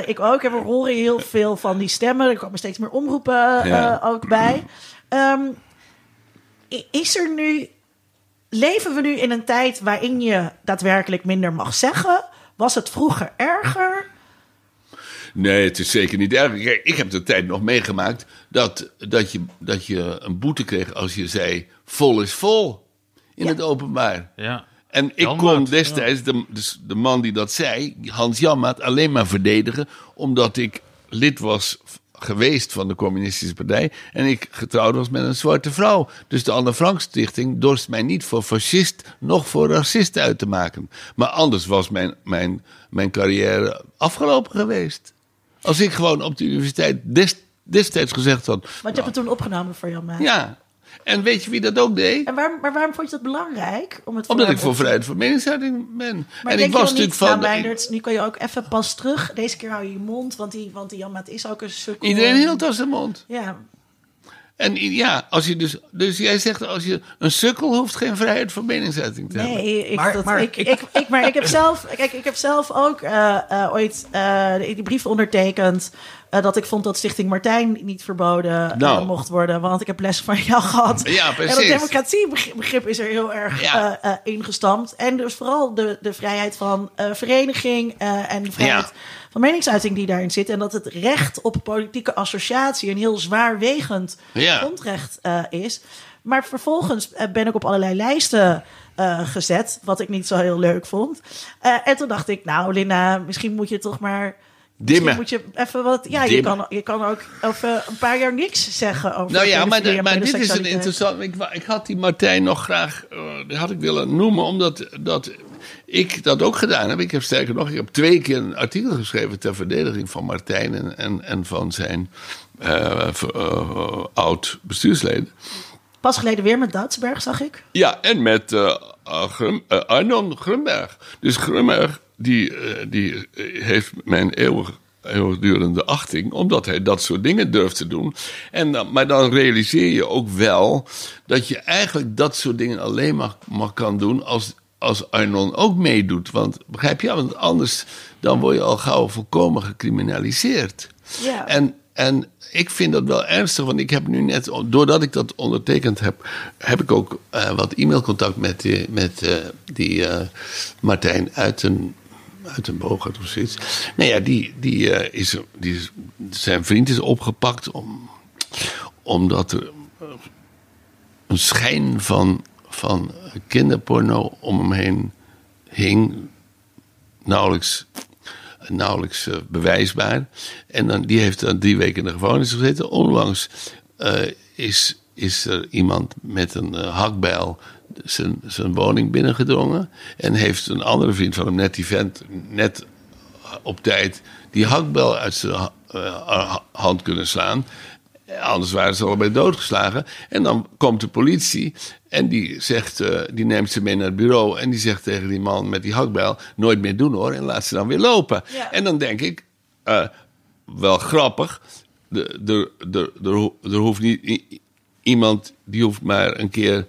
ik ook. En we horen heel veel van die stemmen. Er komen steeds meer omroepen Ja. ook bij. Ehm, is er nu... Leven we nu in een tijd waarin je daadwerkelijk minder mag zeggen? Was het vroeger erger? Nee, het is zeker niet erg. Kijk, ik heb de tijd nog meegemaakt dat, dat, je, dat je een boete kreeg als je zei: vol is vol in Ja. het openbaar. Ja. En ik Janmaat, kon destijds de, dus de man die dat zei, Hans Janmaat, alleen maar verdedigen. Omdat ik lid was geweest van de Communistische Partij. En ik getrouwd was met een zwarte vrouw. Dus de Anne Frank Stichting dorst mij niet voor fascist, nog voor racist uit te maken. Maar anders was mijn, mijn, mijn carrière afgelopen geweest. Als ik gewoon op de universiteit des- destijds gezegd had. Want je hebt het toen opgenomen voor Jan Maat. Ja, en weet je wie dat ook deed? En waarom, maar waarom vond je dat belangrijk? Om het Omdat ik voor vrijheid van meningsuiting ben. Maar en denk ik was natuurlijk niet, van. nou, Meindert, nu kan je ook even pas terug. Deze keer hou je je mond, want die, want die Jan Maat is ook een sukkel. Iedereen hield als zijn mond. Ja, En ja, als je dus, dus jij zegt als je een sukkel hoeft geen vrijheid van meningsuiting te hebben. nee, ik, Maar- dat, maar ik, ik- ik, ik, maar ik heb [LAUGHS] zelf, kijk, ik heb zelf ook eh, eh, ooit eh, die die brief ondertekend. Eh, dat ik vond dat Stichting Martijn niet verboden eh, Nou. mocht worden. Want ik heb les van jou gehad. Ja, En dat precies. democratiebegrip is er heel erg Ja. eh, ingestampt. En dus vooral de, de vrijheid van vereniging en de vrijheid Ja. van meningsuiting die daarin zit. En dat het recht op politieke associatie een heel zwaarwegend Ja. grondrecht is. Maar vervolgens ben ik op allerlei lijsten gezet, wat ik niet zo heel leuk vond. En toen dacht ik, nou Linda, misschien moet je toch maar... Dimmen. moet je even wat... Ja, je kan, je kan ook over een paar jaar niks zeggen over Nou ja, maar, dit is een interessant. Ik, had die Martijn nog graag. eh, had ik willen noemen, omdat dat ik dat ook gedaan heb. Ik heb sterker nog, ik heb twee keer een artikel geschreven ter verdediging van Martijn en, en, en van zijn eh, eh, oud bestuursleden. Pas geleden weer met Duitsberg, zag ik. Ja, en met Grum, Arnon Grunberg. Dus Grunberg, die, eh, die eh, heeft mijn eeuwig, eeuwigdurende achting, omdat hij dat soort dingen durft te doen. En, dan- maar dan realiseer je ook wel dat je eigenlijk dat soort dingen alleen maar, maar kan doen als, als Arnon ook meedoet. Want begrijp je? Want anders dan word je al gauw volkomen gecriminaliseerd. Ja. En, en ik vind dat wel ernstig, want ik heb nu net, doordat ik dat ondertekend heb, heb ik ook eh, wat e-mailcontact met, die, met eh, die eh, Martijn uit een. Uit een Bogert of zoiets. Nou ja, die, die, eh, is, die zijn vriend is opgepakt om, omdat er een schijn van, van kinderporno om hem heen hing. Nauwelijks nauwelijks eh, bewijsbaar. En dan, die heeft dan drie weken in de gevangenis gezeten. Onlangs eh, is, is er iemand met een eh, hakbijl zijn, zijn woning binnengedrongen. En heeft een andere vriend van hem, net die vent, net op tijd die hakbel uit zijn eh, hand kunnen slaan. Anders waren ze allebei doodgeslagen. En dan komt de politie en die, zegt, eh, die neemt ze mee naar het bureau. En die zegt tegen die man met die hakbel: Nooit meer doen hoor. En laat ze dan weer lopen. Ja. En dan denk ik: eh, Wel grappig. De, de, de, er ho- hoeft niet iemand die hoeft maar een keer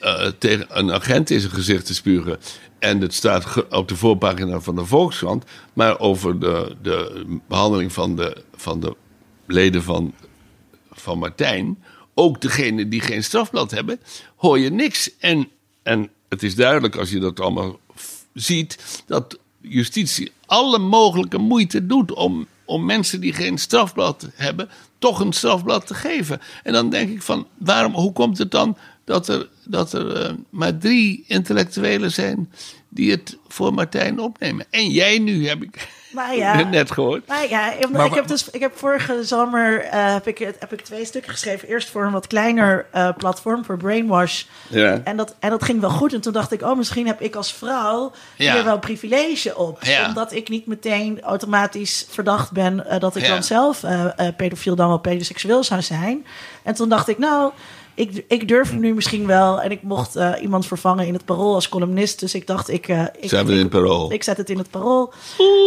eh, tegen een agent in zijn gezicht te spugen. En het staat op de voorpagina van de Volkskrant. Maar over de, de behandeling van de, van de leden van, van Martijn. Ook degene die geen strafblad hebben, hoor je niks. En, en het is duidelijk als je dat allemaal ziet. dat justitie alle mogelijke moeite doet om, om mensen die geen strafblad hebben. toch een strafblad te geven. En dan denk ik van, waarom, hoe komt het dan dat er, dat er eh, maar drie intellectuelen zijn die het voor Martijn opnemen. En jij nu, heb ik Nou ja, [LAUGHS] net gehoord. Nou ja, ik, Maar ik heb dus, ik heb vorige zomer eh, heb ik, heb ik twee stukken geschreven. Eerst voor een wat kleiner eh, platform, voor Brainwash. Ja. En dat, en dat ging wel goed. En toen dacht ik, oh, misschien heb ik als vrouw Ja. hier wel privilege op. Ja. Omdat ik niet meteen automatisch verdacht ben eh, dat ik Ja. dan zelf eh eh, pedofiel dan wel pedoseksueel zou zijn. En toen dacht ik, nou, ik, ik durf nu misschien wel. En ik mocht eh, iemand vervangen in het parool als columnist. Dus ik dacht, ik, eh, ik, Zijn we in het parool? ik zet het in het parool.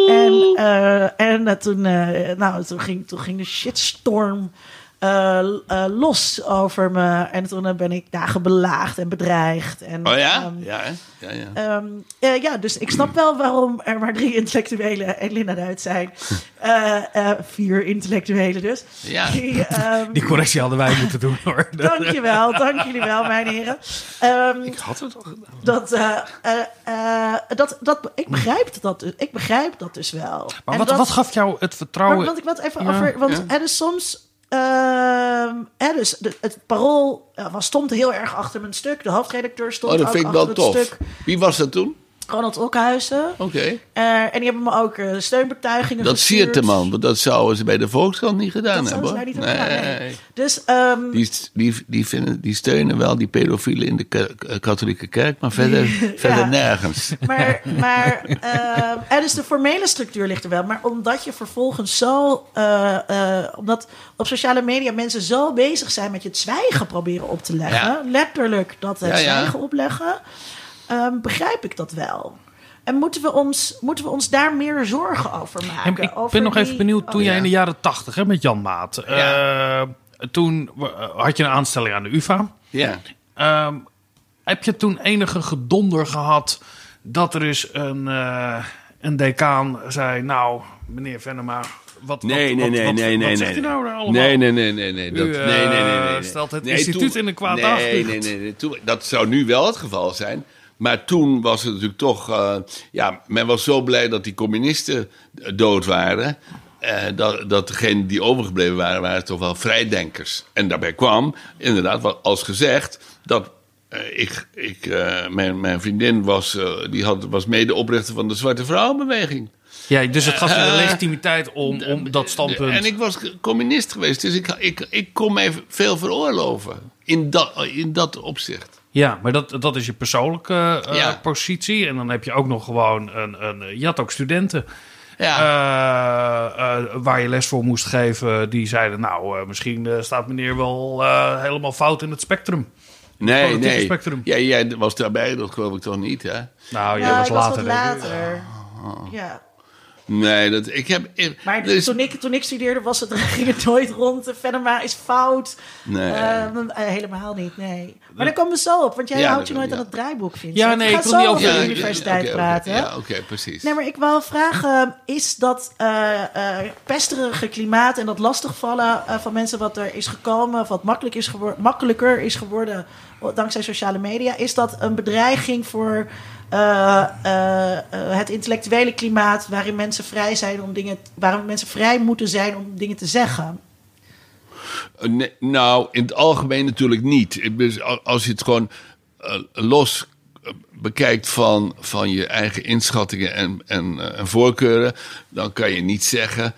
En, eh, en toen, eh, nou, toen, ging, toen ging de shitstorm eh, eh, los over me. En toen eh, ben ik dagen belaagd en bedreigd. En, Oh ja? ehm, ja, hè? ja, ja. Ehm, eh, ja, dus ik snap wel waarom er maar drie intellectuelen en Linda Duit zijn. [LAUGHS] Eh, eh, vier intellectuelen dus. Ja. Die, ehm, Die correctie hadden wij moeten doen hoor. Dankjewel, [LAUGHS] dank jullie wel, mijn heren. Ehm, Ik had het al gedaan. dat, eh, eh, eh, dat, dat, ik, begrijp dat, dus- ik begrijp dat dus wel. Maar En wat, dat- wat gaf jou het maar, vertrouwen? want ik wil het even Ja, over. Want ja. er is soms. Ehm, dus de, het parool was, stond heel erg achter mijn stuk. De hoofdredacteur stond Oh, dat ook vind ik achter het tof. stuk. Wie was dat toen? Ronald Okhuizen. Oké. Eh, en die hebben me ook eh, steunbetuigingen Dat gestuurd. siert de man, want dat zouden ze bij de Volkskrant niet gedaan Dat hebben. daar niet hebben gedaan, nee. Dus ehm, Die, die, die, vinden, die steunen wel die pedofielen in de ke- eh, katholieke kerk, maar verder, [LAUGHS] verder nergens. [LAUGHS] Maar, maar ehm, en dus de formele structuur ligt er wel. Maar omdat je vervolgens zo... omdat op sociale media mensen zo bezig zijn met je het zwijgen proberen op te leggen. Ja. Letterlijk dat het Ja, ja. zwijgen opleggen. Ehm, begrijp ik dat wel. En moeten we ons, moeten we ons daar meer zorgen over maken? ik Over ben nog die- even benieuwd, toen oh, jij ja. in de jaren tachtig hè, met Jan Maat, eh, Ja. toen eh, had je een aanstelling aan de UvA. Ja. Ehm, heb je toen enige gedonder gehad dat er eens een, eh, een decaan zei, nou, meneer Venema, wat, Nee, wat, nee, wat, nee, wat, nee, nee, wat nee. zegt u nou daar allemaal? Nee, nee, nee, nee, nee. Dat, U, nee, eh, nee, nee, nee, nee. stelt het Nee, instituut toen- in een kwaad nee, daglicht. Nee, nee, nee. Toen, dat zou nu wel het geval zijn. Maar toen was het natuurlijk toch... eh, ja, men was zo blij dat die communisten dood waren... eh, dat, dat degenen die overgebleven waren, waren toch wel vrijdenkers. En daarbij kwam, inderdaad, wat als gezegd... dat eh, ik, ik, mijn, mijn vriendin was, die had, was medeoprichter van de Zwarte Vrouwenbeweging. Ja, dus het gaf je de legitimiteit om, om dat standpunt... En ik was communist geweest, dus ik, ik, ik kon mij veel veroorloven. In dat, in dat opzicht. Ja, maar dat, dat is je persoonlijke eh, Ja. positie. En dan heb je ook nog gewoon een... een je had ook studenten Ja, eh, eh, waar je les voor moest geven. Die zeiden, nou, eh, misschien staat meneer wel eh, helemaal fout in het spectrum. nee, politieke nee. spectrum. Ja, jij was daarbij, dat geloof ik toch niet, hè? Nou, jij Ja, was ik was later. ik. later. Ja. Nee, dat, ik heb... Ik, Maar dus- toen, ik, toen ik studeerde was het, [LAUGHS] ging het nooit rond. Venema is fout. Nee. Eh, eh, helemaal niet, nee. Maar daar komen we zo op, want jij Ja, houdt je nooit ja. aan het draaiboek, Vincent. Ja, nee, ik wil zo niet over de universiteit praten. Ja, oké, precies. Nee, maar ik wil vragen, is dat eh eh, pesterige klimaat en dat lastigvallen eh, van mensen wat er is gekomen, of wat makkelijk is gewor- makkelijker is geworden dankzij sociale media, is dat een bedreiging voor eh, eh, eh, het intellectuele klimaat waarin mensen vrij zijn om dingen, waarin mensen vrij moeten zijn om dingen te zeggen? Nou, in het algemeen natuurlijk niet. Als je het gewoon los bekijkt van, van je eigen inschattingen en, en, en voorkeuren, dan kan je niet zeggen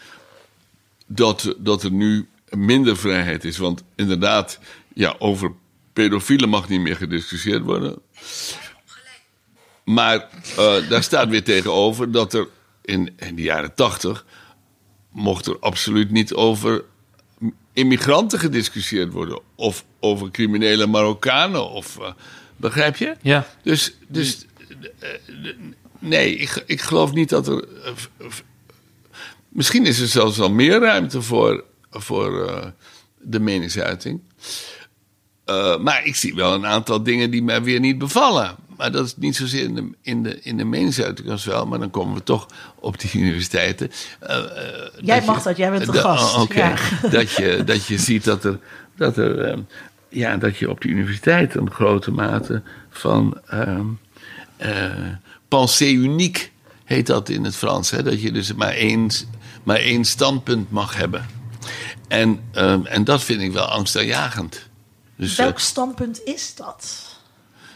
dat, dat er nu minder vrijheid is. Want inderdaad, ja, over pedofielen mag niet meer gediscussieerd worden. Maar eh, daar staat weer tegenover dat er in, in de jaren tachtig... mocht er absoluut niet over immigranten gediscussieerd worden. Of over criminele Marokkanen. Of, eh, begrijp je? Ja. Dus, dus nee, ik, ik geloof niet dat er. eh, misschien is er zelfs wel meer ruimte voor, voor de meningsuiting. Maar ik zie wel een aantal dingen die mij weer niet bevallen. Maar dat is niet zozeer in de, in de, in de meningsuiting als wel. Maar dan komen we toch op die universiteiten. Eh, eh, Jij mag dat, jij bent de gast. oh, Ja. dat, je, dat je ziet dat er. Dat er eh, ja, dat je op de universiteit een grote mate van ehm eh, pensée unique heet dat in het Frans. Hè? Dat je dus maar één, maar één standpunt mag hebben. En, ehm, en dat vind ik wel angstaanjagend. Dus, Welk standpunt is dat?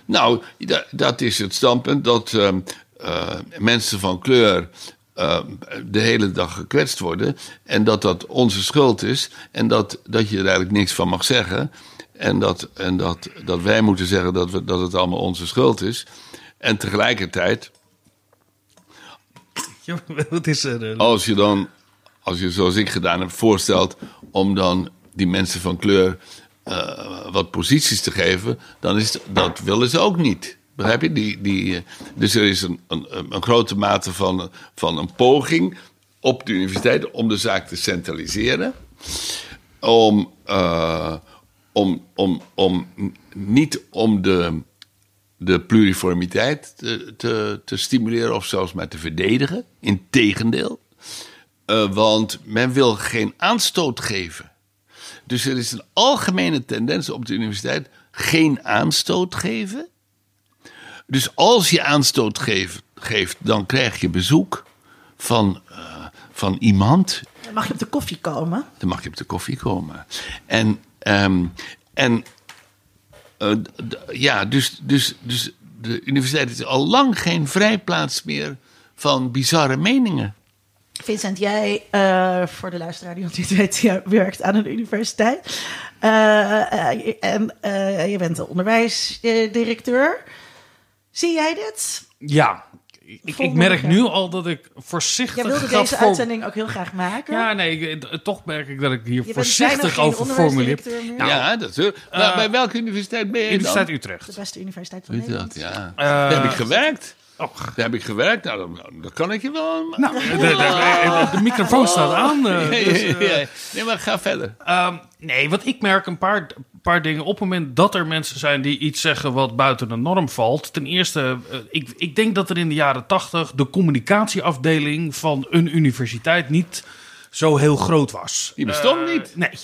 Nou, da- dat is het standpunt dat ehm, eh, mensen van kleur ehm, de hele dag gekwetst worden. En dat dat onze schuld is. En dat, dat je er eigenlijk niks van mag zeggen. En dat, en dat, dat wij moeten zeggen dat, we, dat het allemaal onze schuld is. En tegelijkertijd, [LAUGHS] Ja, Wat is er? als je dan, als je zoals ik gedaan heb, voorstelt om dan die mensen van kleur eh, wat posities te geven, dan is dat willen ze ook niet. Begrijp je? Die, die, eh, dus er is een, een, een grote mate van, van een poging op de universiteit om de zaak te centraliseren. Om, eh, om, om, om niet om de, de pluriformiteit te, te, te stimuleren of zelfs maar te verdedigen. Integendeel. Eh, want men wil geen aanstoot geven. Dus er is een algemene tendens op de universiteit geen aanstoot geven. Dus als je aanstoot geeft, geeft dan krijg je bezoek van, eh, van iemand Mag je op de koffie komen? dan mag je op de koffie komen. En, ehm, en eh, ja, dus, dus, dus de universiteit is al lang geen vrijplaats meer van bizarre meningen. Vincent, jij, eh, voor de luisteraar die nog niet weet, je werkt aan een universiteit. Eh, eh, en eh, je bent de onderwijsdirecteur. Zie jij dit? Ja, ik, ik merk nu al dat ik voorzichtig Jij wilde ga deze voor- uitzending ook heel graag maken. Ja, nee, ik- toch merk ik dat ik hier je voorzichtig over formuleer. Nou, ja, dat is maar bij welke universiteit ben je Universiteit dan? Utrecht. De beste universiteit van Weet je Nederland. dat? Ja. Daar heb ik gewerkt. Oh, Daar heb ik gewerkt. Nou, dan kan ik je wel... nou, de, de, microfoon staat aan. eh, [LAUGHS] dus, eh, nee, maar ga verder. Ehm, nee, wat ik merk een paar, paar dingen. Op het moment dat er mensen zijn die iets zeggen wat buiten de norm valt. Ten eerste, eh, ik, ik denk dat er in de jaren tachtig de communicatieafdeling van een universiteit niet zo heel groot was. Die bestond Eh, niet. Nee.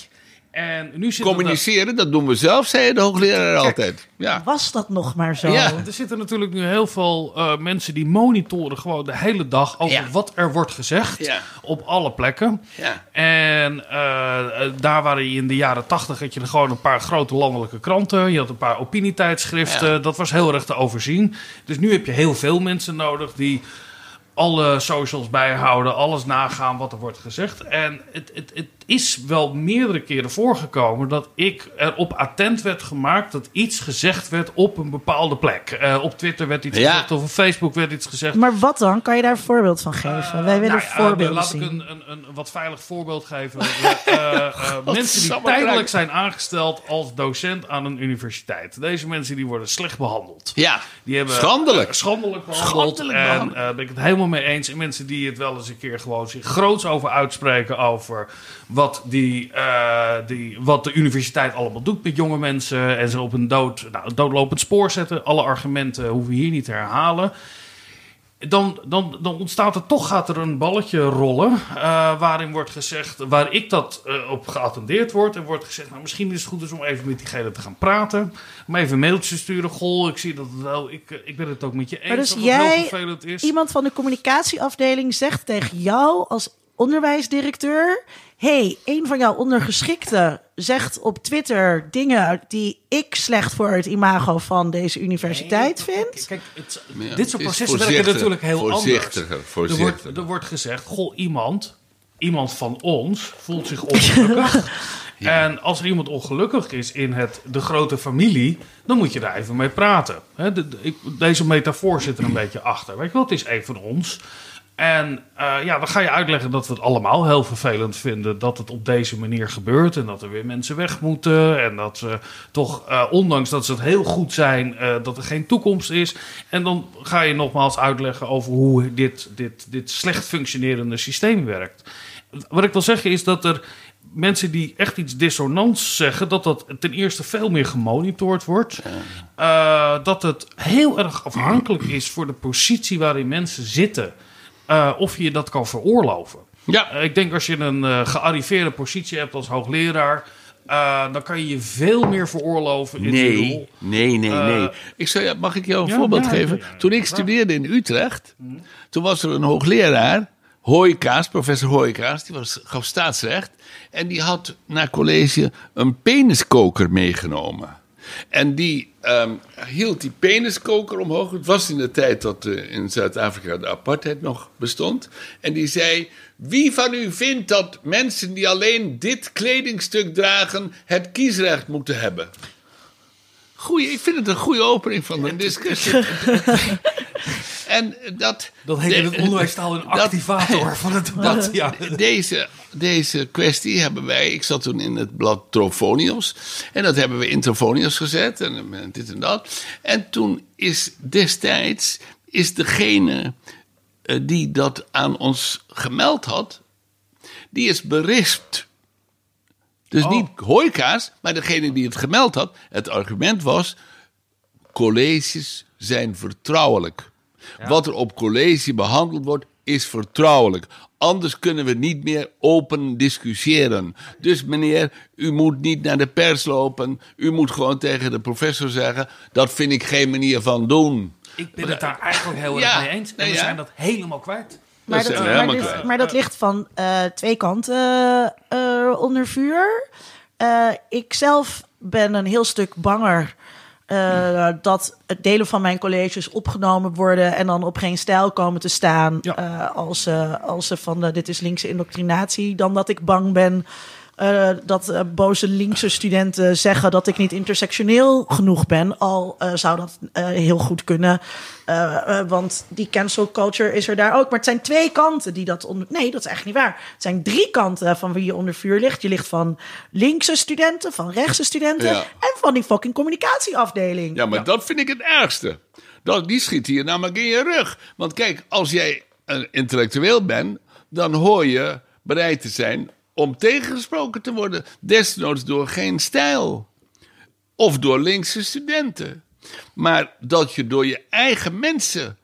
En nu zit er- Communiceren, dat doen we zelf, zei de hoogleraar altijd. Ja. Was dat nog maar zo? Ja. Er zitten natuurlijk nu heel veel eh, mensen die monitoren gewoon de hele dag over Ja. wat er wordt gezegd Ja. op alle plekken. Ja. En eh, eh, daar waren je in de jaren tachtig had je er gewoon een paar grote landelijke kranten. Je had een paar opinietijdschriften. Ja. Dat was heel erg te overzien. Dus nu heb je heel veel mensen nodig die alle socials bijhouden, alles nagaan wat er wordt gezegd. En het, het, het is wel meerdere keren voorgekomen dat ik erop attent werd gemaakt dat iets gezegd werd op een bepaalde plek. Eh, op Twitter werd iets Ja. gezegd of op Facebook werd iets gezegd. Maar wat dan? Kan je daar een voorbeeld van geven? Wij willen Nou ja, voorbeelden Laat zien. ik een, een, een wat veilig voorbeeld geven. Eh, eh, [LAUGHS] mensen die tijdelijk zijn aangesteld als docent aan een universiteit. Deze mensen die worden slecht behandeld. Ja. Die hebben, Schandelijk. eh, schandelijk behandeld. Schandelijk en behandeld. eh, ben ik het helemaal mee eens. En mensen die het wel eens een keer gewoon zich groots over uitspreken. Over wat, die, eh, die, wat de universiteit allemaal doet met jonge mensen. En ze op een dood, nou, doodlopend spoor zetten. Alle argumenten hoeven we hier niet te herhalen. Dan, dan, dan ontstaat er toch, gaat er een balletje rollen. eh, waarin wordt gezegd, waar ik dat eh, op geattendeerd wordt. En wordt gezegd, nou misschien is het goed dus om even met diegene te gaan praten. Om even een mailtje te sturen. Goh, ik zie dat wel, ik, ik ben het ook met je eens. Maar dus dat het heel jij, vervelend is. iemand van de communicatieafdeling zegt tegen jou als onderwijsdirecteur... hey, een van jouw ondergeschikten zegt op Twitter dingen die ik slecht voor het imago van deze universiteit vind. Kijk, het, Ja, dit soort processen werken natuurlijk heel voorzichtiger, anders. voorzichtiger. Er wordt, er wordt gezegd, goh, iemand, iemand van ons voelt zich ongelukkig. [LAUGHS] En als er iemand ongelukkig is in het, de grote familie, dan moet je daar even mee praten. Hè, de- de- ik- deze metafoor zit er een [CLEARS THROAT] beetje achter. Weet je wel, het is een van ons. En eh, ja, dan ga je uitleggen dat we het allemaal heel vervelend vinden dat het op deze manier gebeurt. En dat er weer mensen weg moeten. En dat ze toch, eh, ondanks dat ze het heel goed zijn, eh, dat er geen toekomst is. En dan ga je nogmaals uitleggen over hoe dit, dit, dit slecht functionerende systeem werkt. Wat ik wil zeggen is dat er mensen die echt iets dissonants zeggen, dat dat ten eerste veel meer gemonitord wordt. Dat het heel erg afhankelijk is voor de positie waarin mensen zitten. Eh, of je dat kan veroorloven. Ja. Eh, ik denk als je een eh, gearriveerde positie hebt als hoogleraar, dan kan je je veel meer veroorloven in die Nee, rol. nee, nee, nee. Ik zou, mag ik jou een ja, voorbeeld ja, geven? ja, Toen ik studeerde in Utrecht, toen was er een hoogleraar, Hooikaas, professor Hooikaas, die was, gaf staatsrecht. En die had naar college een peniskoker meegenomen. En die ehm, hield die peniskoker omhoog. Het was in de tijd dat eh, in Zuid-Afrika de apartheid nog bestond. En die zei: Wie van u vindt dat mensen die alleen dit kledingstuk dragen het kiesrecht moeten hebben? Goeie, ik vind het een goede opening van een discussie. [LAUGHS] en dat. Dat heet in het de- onderwijstaal een dat- activator van het debat. Ja. Deze, deze kwestie hebben wij, ik zat toen in het blad Trofonios. En dat hebben we in Trofonios gezet en dit en dat. En toen is destijds, is degene eh, die dat aan ons gemeld had, die is berispt. Dus Oh. niet Hooikaas, maar degene die het gemeld had. Het argument was, colleges zijn vertrouwelijk. Wat er op college behandeld wordt, is vertrouwelijk. Anders kunnen we niet meer open discussiëren. Dus meneer, u moet niet naar de pers lopen. U moet gewoon tegen de professor zeggen: dat vind ik geen manier van doen. Ik ben het daar eigenlijk heel erg Ja, mee eens. En nou we ja. zijn dat helemaal kwijt. Maar Dat maar, helemaal dit- kwijt. maar dat ligt van eh, twee kanten eh, onder vuur. Eh, ik zelf ben een heel stuk banger eh, dat het delen van mijn colleges opgenomen worden en dan op geen stijl komen te staan Ja. eh, als, ze als ze van de, dit is linkse indoctrinatie, dan dat ik bang ben eh, dat eh, boze linkse studenten zeggen dat ik niet intersectioneel genoeg ben. Al eh, zou dat heel goed kunnen. Want die cancel culture is er daar ook. Maar het zijn twee kanten die dat onder. Nee, dat is echt niet waar. Het zijn drie kanten van wie je onder vuur ligt. Je ligt van linkse studenten, van rechtse studenten Ja. en van die fucking communicatieafdeling. Ja, maar dat vind ik het ergste. Dat, die schiet hier namelijk in je rug. Want kijk, als jij een intellectueel bent, dan hoor je bereid te zijn om tegengesproken te worden. Desnoods door geen stijl. Of door linkse studenten. Maar dat je door je eigen mensen.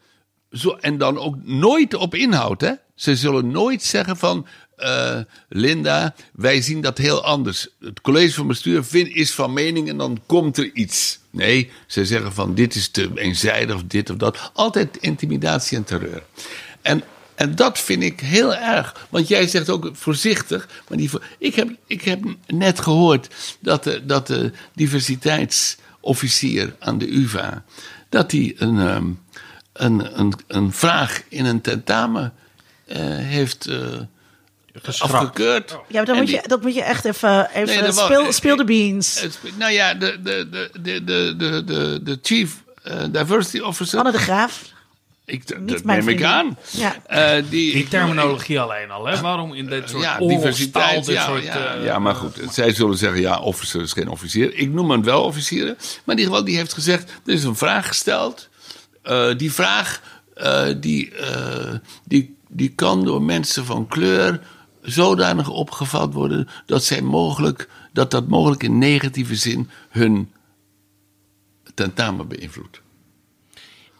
Zo, en dan ook nooit op inhoud, hè? Ze zullen nooit zeggen van. eh, Linda, wij zien dat heel anders. Het college van bestuur vindt, is van mening en dan komt er iets. Nee, ze zeggen van dit is te eenzijdig of dit of dat. Altijd intimidatie en terreur. En, en dat vind ik heel erg. Want jij zegt ook voorzichtig. Maar die, ik, heb, ik heb net gehoord dat de, dat de diversiteitsofficier aan de UVA. dat hij een, ehm, een, een, een vraag in een tentamen eh, heeft. Eh, Geschrapt. afgekeurd. Oh. Ja, maar dan moet je, dat moet je echt even, even was, speel, de beans. nou ja, de, de, de, de, de, de, de chief eh, diversity officer... Anne de Graaf ik, dat niet mijn neem ik vriendin. aan. Ja. Eh, die, Die terminologie alleen al, hè? Waarom in dit soort ja, diversiteit. dit Ja, soort... ja, eh, ja, maar goed. Zij zullen zeggen, ja, officer is geen officier. Ik noem hem wel officieren. Maar in ieder geval, die heeft gezegd, er is een vraag gesteld. Eh, die vraag, eh, die, eh, die, die kan door mensen van kleur zodanig opgevat worden... dat, zij mogelijk, dat dat mogelijk in negatieve zin hun tentamen beïnvloedt.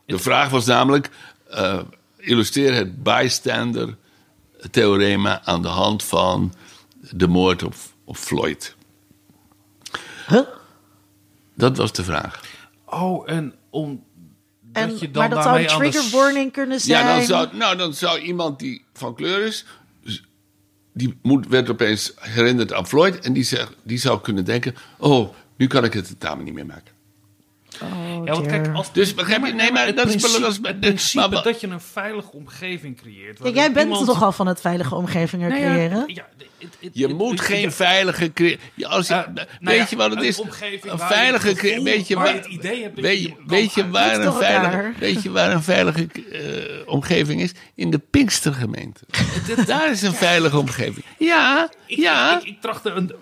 De vraag was namelijk, eh, illustreer het bystander-theorema aan de hand van de moord op, op Floyd. Huh? Dat was de vraag. Oh, en om... En, dat je dan maar dat zou een trigger warning kunnen zijn. Ja, dan zou, nou, dan zou iemand die van kleur is, z- die moet, werd opeens herinnerd aan Floyd en die, zegt, die zou kunnen denken, oh, nu kan ik het tentamen niet meer maken. Ja, want kijk, als, Dus begrijp je? Nee, maar het dat is- dat is- het principe maar- dat je een veilige omgeving creëert. Kijk, waarin jij bent iemand- toch al van het veilige omgevingen Nou ja, creëren? ja, het- het- Je het- moet het- geen ja, veilige... cre- Ja, als je, Eh, nou weet ja, je wat het een is? omgeving Een waar je veilige... het cre- gevoel- weet je waar het idee hebt weet, je waar een veilige, weet je waar een veilige eh, omgeving is? In de Pinkstergemeente. [LAUGHS] Daar is een veilige omgeving. Ja, Ik, ja. ik, trachtte een-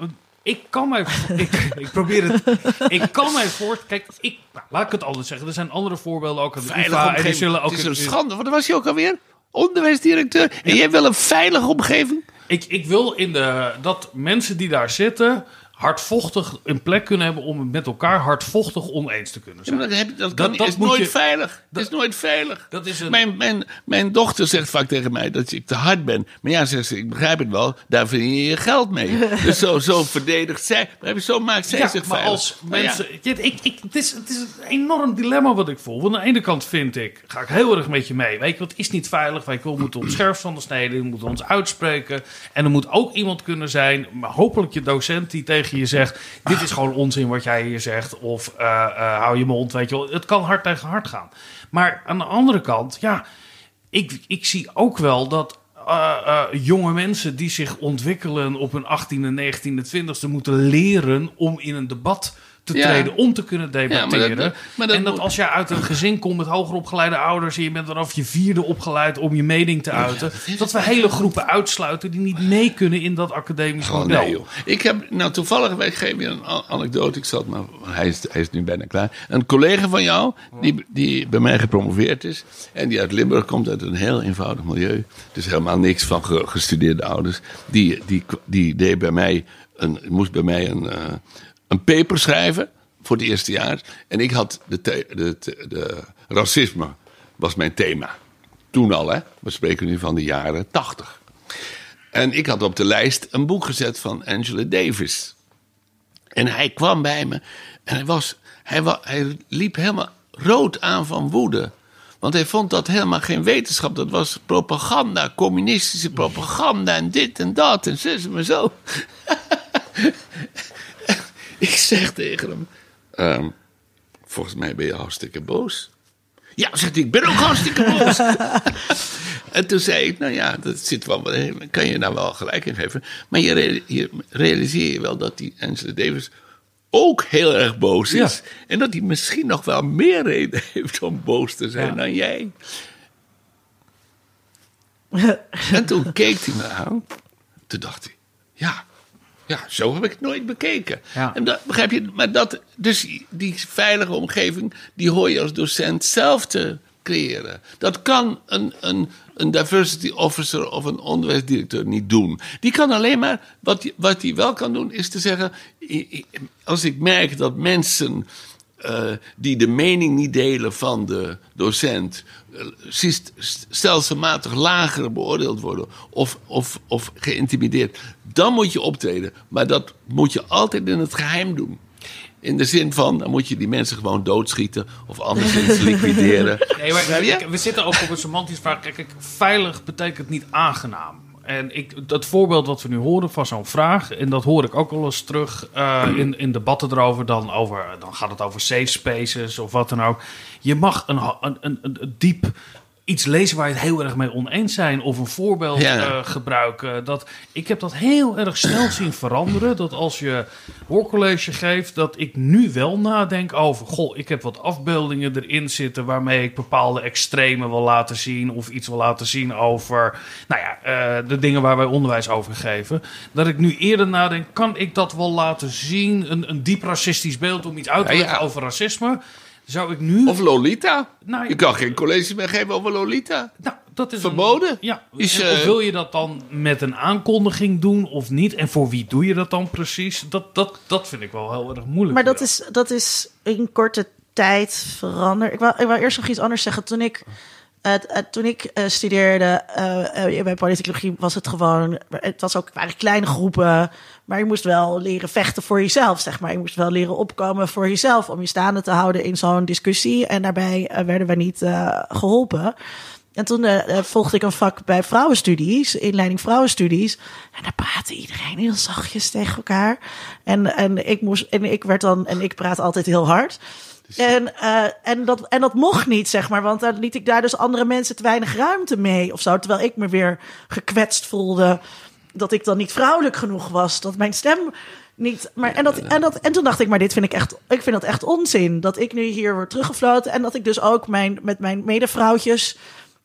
ik kan mij, ik, [LAUGHS] ik probeer het, ik kan mij voort, kijk, ik, nou, laat ik het anders zeggen. Er zijn andere voorbeelden ook veilige UvA en die omgeving. zullen ook het is een schande. Want was je ook alweer? Onderwijsdirecteur. En jij wil een veilige omgeving? Ik, ik wil in de, dat mensen die daar zitten hardvochtig een plek kunnen hebben om het met elkaar hardvochtig oneens te kunnen Ja, maar zijn. dat, heb, je- dat, kan dat is nooit je- veilig. Dat is nooit veilig. Dat is een, Mijn, mijn, mijn dochter zegt vaak tegen mij dat ik te hard ben. Maar ja, zegt ze, ik begrijp het wel. Daar verdien je je geld mee. [LAUGHS] dus zo, zo verdedigt zij. Je, Zo maakt zij ja, zich maar veilig. als ja, mensen. Ik, ik, het, is, het is een enorm dilemma wat ik voel. Want aan de ene kant vind ik, ga ik heel erg met je mee. Weet je, wat is niet veilig. Wij we moeten ons scherp van de snede, we moeten ons uitspreken. En er moet ook iemand kunnen zijn, maar hopelijk je docent die tegen je zegt: Dit is gewoon onzin wat jij hier zegt. Of eh, eh, hou je mond. Weet je wel. Het kan hard tegen hard gaan. Maar aan de andere kant, ja, ik, ik zie ook wel dat eh, jonge mensen die zich ontwikkelen op hun 18e, 19e, 20e moeten leren om in een debat te Ja. treden, om te kunnen debatteren. maar dat- maar dat en dat moet- als jij uit een gezin komt met hoger opgeleide ouders en je bent vanaf je vierde opgeleid om je mening te uiten, dat we hele groepen uitsluiten die niet mee kunnen in dat academisch Oh, model. nee, joh. Ik heb, nou toevallig, ik geef je een anekdote. Ik zat maar, hij is, hij is nu bijna klaar. Een collega van jou, die, die bij mij gepromoveerd is. En die uit Limburg komt, uit een heel eenvoudig milieu. Dus helemaal niks van ge- gestudeerde ouders. Die, die, die deed bij mij, een, moest bij mij een, eh, een paper schrijven voor het eerste jaar. En ik had de, de, de, racisme, was mijn thema. Toen al, hè. We spreken nu van de jaren tachtig. En ik had op de lijst een boek gezet van Angela Davis. En hij kwam bij me en hij, was, hij, wa, hij liep helemaal rood aan van woede. Want hij vond dat helemaal geen wetenschap. Dat was propaganda, communistische propaganda en dit en dat en zus en zo. [LAUGHS] [LAUGHS] ik zeg tegen hem: ehm, Volgens mij ben je hartstikke boos. Ja, zegt hij, ik ben ook hartstikke [LAUGHS] boos. En toen zei ik, nou ja, dat zit wel, kan je nou wel gelijk in geven. Maar je, rea- je realiseer je wel dat die Angela Davis ook heel erg boos is. En dat hij misschien nog wel meer reden heeft om boos te zijn Ja. dan jij. [LAUGHS] en toen keek hij me aan. Toen dacht hij, ja, ja, zo heb ik het nooit bekeken. Ja. En dat, begrijp je, maar dat, dus die veilige omgeving, die hoor je als docent zelf te creëren. Dat kan een, een, een diversity officer of een onderwijsdirecteur niet doen. Die kan alleen maar, wat hij wat die wel kan doen, is te zeggen, als ik merk dat mensen eh, die de mening niet delen van de docent eh, stelselmatig lager beoordeeld worden of, of, of geïntimideerd, dan moet je optreden. Maar dat moet je altijd in het geheim doen. In de zin van, dan moet je die mensen gewoon doodschieten of anderszins [LAUGHS] liquideren. Nee, maar we zitten ook op een semantisch vraag. Kijk, kijk, veilig betekent niet aangenaam. En ik, dat voorbeeld wat we nu horen van zo'n vraag, en dat hoor ik ook wel eens terug eh, in, in debatten erover, dan, over, dan gaat het over safe spaces of wat dan ook. Je mag een, een, een, een diep iets lezen waar je het heel erg mee oneens zijn, of een voorbeeld Ja. eh, gebruiken. Dat, ik heb dat heel erg snel zien veranderen. Dat als je hoorcollege geeft, dat ik nu wel nadenk over... goh, ik heb wat afbeeldingen erin zitten... waarmee ik bepaalde extremen wil laten zien... of iets wil laten zien over nou ja, eh, de dingen waar wij onderwijs over geven. Dat ik nu eerder nadenk, kan ik dat wel laten zien? Een, een diep racistisch beeld om iets uit te Ja, ja. leggen over racisme... Zou ik nu... Of Lolita. Nou, Je kan geen college meer geven over Lolita. nou, dat is Verboden? Een, ja. Is, En of eh, wil je dat dan met een aankondiging doen of niet? En voor wie doe je dat dan precies? Dat, dat, dat vind ik wel heel erg moeilijk. Maar dat is, dat is in korte tijd veranderd. Ik wou, ik wou eerst nog iets anders zeggen. Toen ik, toen ik eh, studeerde eh, bij politicologie was het gewoon... Het was ook, waren kleine groepen, maar je moest wel leren vechten voor jezelf, zeg maar. Je moest wel leren opkomen voor jezelf om je staande te houden in zo'n discussie. En daarbij werden we niet eh, geholpen. En toen volgde ik een vak bij vrouwenstudies, inleiding vrouwenstudies. En daar praatte iedereen heel zachtjes tegen elkaar. En, en, ik, moest, en ik werd dan, en ik praat altijd heel hard. En, eh, en, dat, en dat mocht niet, zeg maar. Want dan liet ik daar dus andere mensen te weinig ruimte mee of zo. Terwijl ik me weer gekwetst voelde dat ik dan niet vrouwelijk genoeg was. Dat mijn stem niet. Maar, en, dat, en, dat, en toen dacht ik, maar dit vind ik echt. Ik vind dat echt onzin. Dat ik nu hier word teruggefloten. En dat ik dus ook mijn, met mijn medevrouwtjes.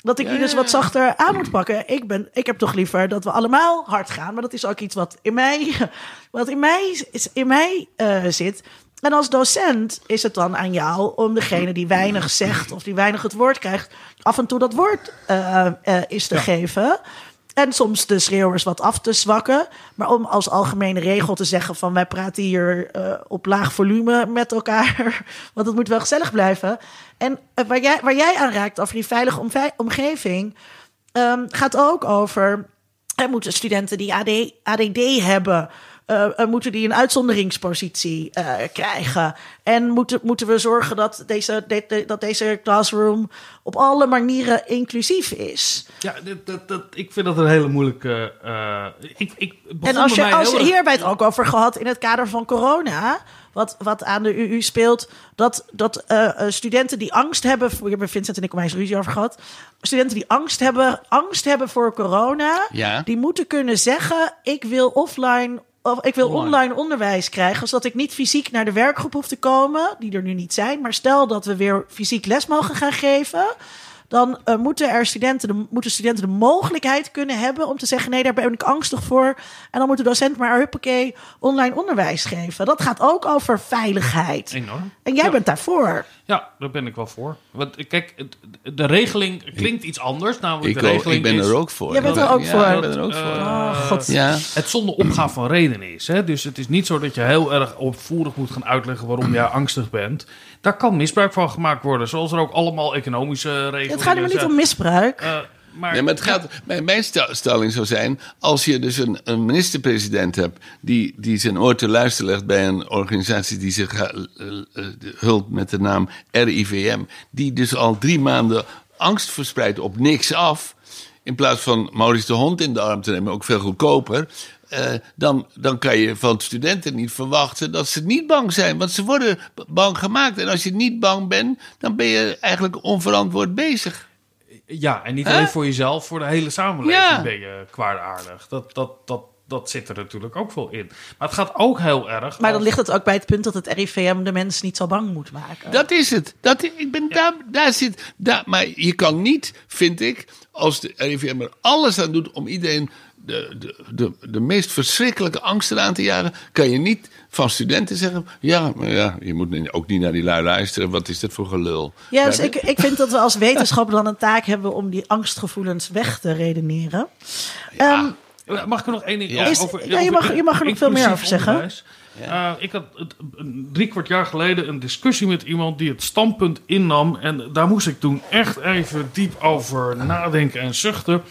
Dat ik die dus wat zachter aan moet pakken. Ik, ben, ik heb toch liever dat we allemaal hard gaan. Maar dat is ook iets wat in mij, [LAUGHS] wat in mij, is, in mij eh, zit. En als docent is het dan aan jou om degene die weinig zegt of die weinig het woord krijgt, af en toe dat woord uh, uh, is te geven. En soms de schreeuwers wat af te zwakken. Maar om als algemene regel te zeggen van wij praten hier uh, op laag volume met elkaar. [LAUGHS] Want het moet wel gezellig blijven. En waar, jij, waar jij aan raakt over die veilige omgeving. Um, gaat ook over. Er moeten studenten die AD, ADD hebben. Uh, moeten die een uitzonderingspositie uh, krijgen? En moeten, moeten we zorgen dat deze, de, de, dat deze classroom op alle manieren inclusief is? Ja, dat, dat, dat, ik vind dat een hele moeilijke. Uh, ik, ik en als je, als je hier hebben het ook over gehad in het kader van corona. Wat, wat aan de UU speelt, dat, dat studenten die angst hebben. We hebben Vincent en ik eens ruzie over gehad. Studenten die angst hebben, angst hebben voor corona. Ja. Die moeten kunnen zeggen: Ik wil offline of ik wil online. online. onderwijs krijgen, zodat ik niet fysiek naar de werkgroep hoef te komen, die er nu niet zijn. Maar stel dat we weer fysiek les mogen gaan geven, dan uh, moeten er studenten de, moeten studenten de mogelijkheid kunnen hebben om te zeggen: nee, daar ben ik angstig voor. En dan moet de docent maar huppakee online onderwijs geven. Dat gaat ook over veiligheid. Enorm. En jij ja. bent daarvoor. Ja, daar ben ik wel voor. Want kijk, de regeling klinkt iets anders. Namelijk ik, de regeling ik ben is, er ook voor. Jij bent er ook ja, voor. Ik ben er ook voor. Oh, God. Ja. Het zonder opgaan van redenen is. Hè? Dus het is niet zo dat je heel erg opvoerig moet gaan uitleggen waarom jij angstig bent. Daar kan misbruik van gemaakt worden. Zoals er ook allemaal economische regels Het gaat er maar niet om misbruik. Uh, maar, nee, maar het gaat, mijn, mijn stelling zou zijn: als je dus een, een minister-president hebt die, die zijn oor te luisteren legt bij een organisatie die zich uh, uh, hult met de naam RIVM, die dus al drie maanden angst verspreidt op niks af, in plaats van Maurice de Hond in de arm te nemen, ook veel goedkoper. Uh, dan, dan kan je van studenten niet verwachten dat ze niet bang zijn. Want ze worden bang gemaakt. En als je niet bang bent, dan ben je eigenlijk onverantwoord bezig. Ja, en niet alleen huh? voor jezelf, voor de hele samenleving ja. ben je kwaadaardig. Dat, dat, dat, dat zit er natuurlijk ook wel in. Maar het gaat ook heel erg. Maar dan ligt het ook bij het punt dat het RIVM de mensen niet zo bang moet maken. Dat is het. Dat, ik ben ja. daar, daar zit. Daar, maar je kan niet, vind ik, als de RIVM er alles aan doet om iedereen de, de, de, de meest verschrikkelijke angsten aan te jagen, kan je niet van studenten zeggen: ja, maar ja, je moet ook niet naar die lui luisteren. Wat is dat voor gelul? Ja, dus ik, ik vind dat we als wetenschapper dan een taak hebben om die angstgevoelens weg te redeneren. Ja. Um, mag ik er nog één ding ja. over, over? Ja, je mag, je mag er nog veel meer over zeggen. Onderwijs. Ja. Uh, ik had het, drie kwart jaar geleden een discussie met iemand die het standpunt innam. En daar moest ik toen echt even diep over nadenken en zuchten.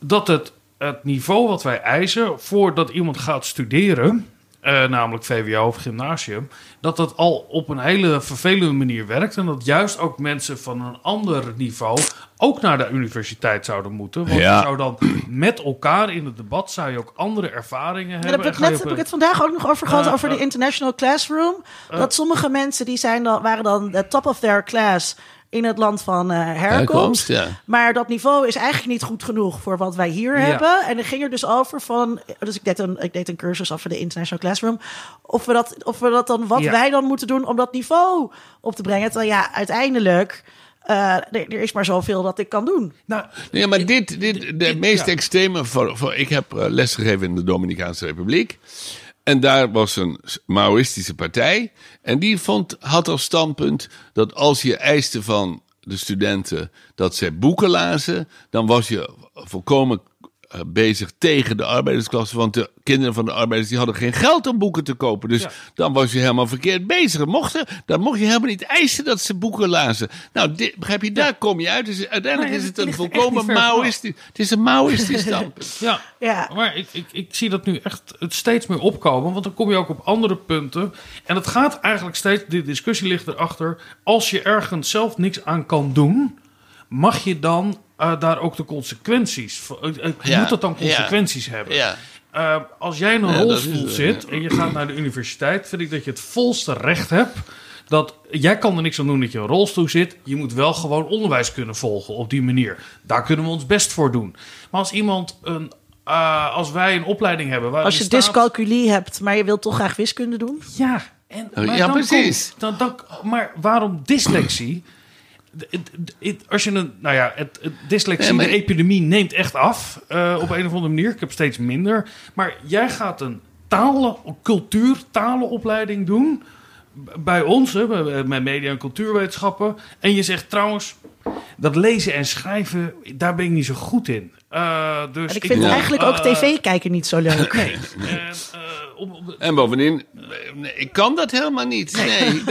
Dat het, het niveau wat wij eisen voordat iemand gaat studeren. Uh, namelijk VWO of gymnasium, dat dat al op een hele vervelende manier werkt. En dat juist ook mensen van een ander niveau ook naar de universiteit zouden moeten. Want ja. je zou dan met elkaar in het debat zou je ook andere ervaringen ja, hebben. Heb ik, net, heb ik het vandaag ook nog over gehad, uh, over de International Classroom. Uh, dat sommige mensen die zijn dan, waren dan de top of their class in het land van uh, herkomst. Ja. Maar dat niveau is eigenlijk niet goed genoeg voor wat wij hier ja. hebben. En er ging er dus over van. Dus ik deed een, ik deed een cursus over de International Classroom. Of we dat, of we dat dan, wat Ja. wij dan moeten doen om dat niveau op te brengen. Terwijl ja, uiteindelijk. eh, er, er is maar zoveel dat ik kan doen. Nou, Nee, maar dit, dit de dit- meest ja. extreme. Voor, voor, ik heb eh, lesgegeven in de Dominicaanse Republiek. En daar was een Maoïstische partij. En die vond, had als standpunt dat als je eiste van de studenten dat zij boeken lazen, dan was je volkomen bezig tegen de arbeidersklasse. Want de kinderen van de arbeiders die hadden geen geld om boeken te kopen. Dus Ja. dan was je helemaal verkeerd bezig. Mochten, dan mocht je helemaal niet eisen dat ze boeken lazen. Nou, dit, begrijp je, daar kom je uit. Dus uiteindelijk is het het een volkomen. Maoïstisch. Het is een Maoïstisch [LAUGHS] standpunt. Ja, Ja. maar ik, ik, ik zie dat nu echt het steeds meer opkomen. Want dan kom je ook op andere punten. En het gaat eigenlijk steeds, de discussie ligt erachter. Als je ergens zelf niks aan kan doen, mag je dan eh, daar ook de consequenties. eh, eh, Ja, Moet dat dan ja. consequenties hebben? Ja. Eh, als jij in een rolstoel is het, zit en je gaat naar de universiteit, vind ik dat je het volste recht hebt Dat jij kan er niks aan doen dat je in een rolstoel zit. Je moet wel gewoon onderwijs kunnen volgen op die manier. Daar kunnen we ons best voor doen. Maar als iemand een. eh, als wij een opleiding hebben. Waar Als je staat- dyscalculie hebt, maar je wilt toch graag wiskunde doen? Ja, en, Oh, maar ja, dan precies. komt- dan, dan, maar waarom dyslexie? Als je een, nou ja, het, het dyslexie, Nee, maar- de epidemie neemt echt af eh, op een of andere manier. Ik heb steeds minder. Maar jij gaat een talen, cultuur, talenopleiding doen bij ons, hè, bij- bij media en cultuurwetenschappen. En je zegt trouwens, dat lezen en schrijven, daar ben ik niet zo goed in. Eh, dus En ik vind Ja. eigenlijk ook eh, tv kijken niet zo leuk. Nee. [LAUGHS] En, En bovendien, nee, ik kan dat helemaal niet. [LAUGHS] Nee,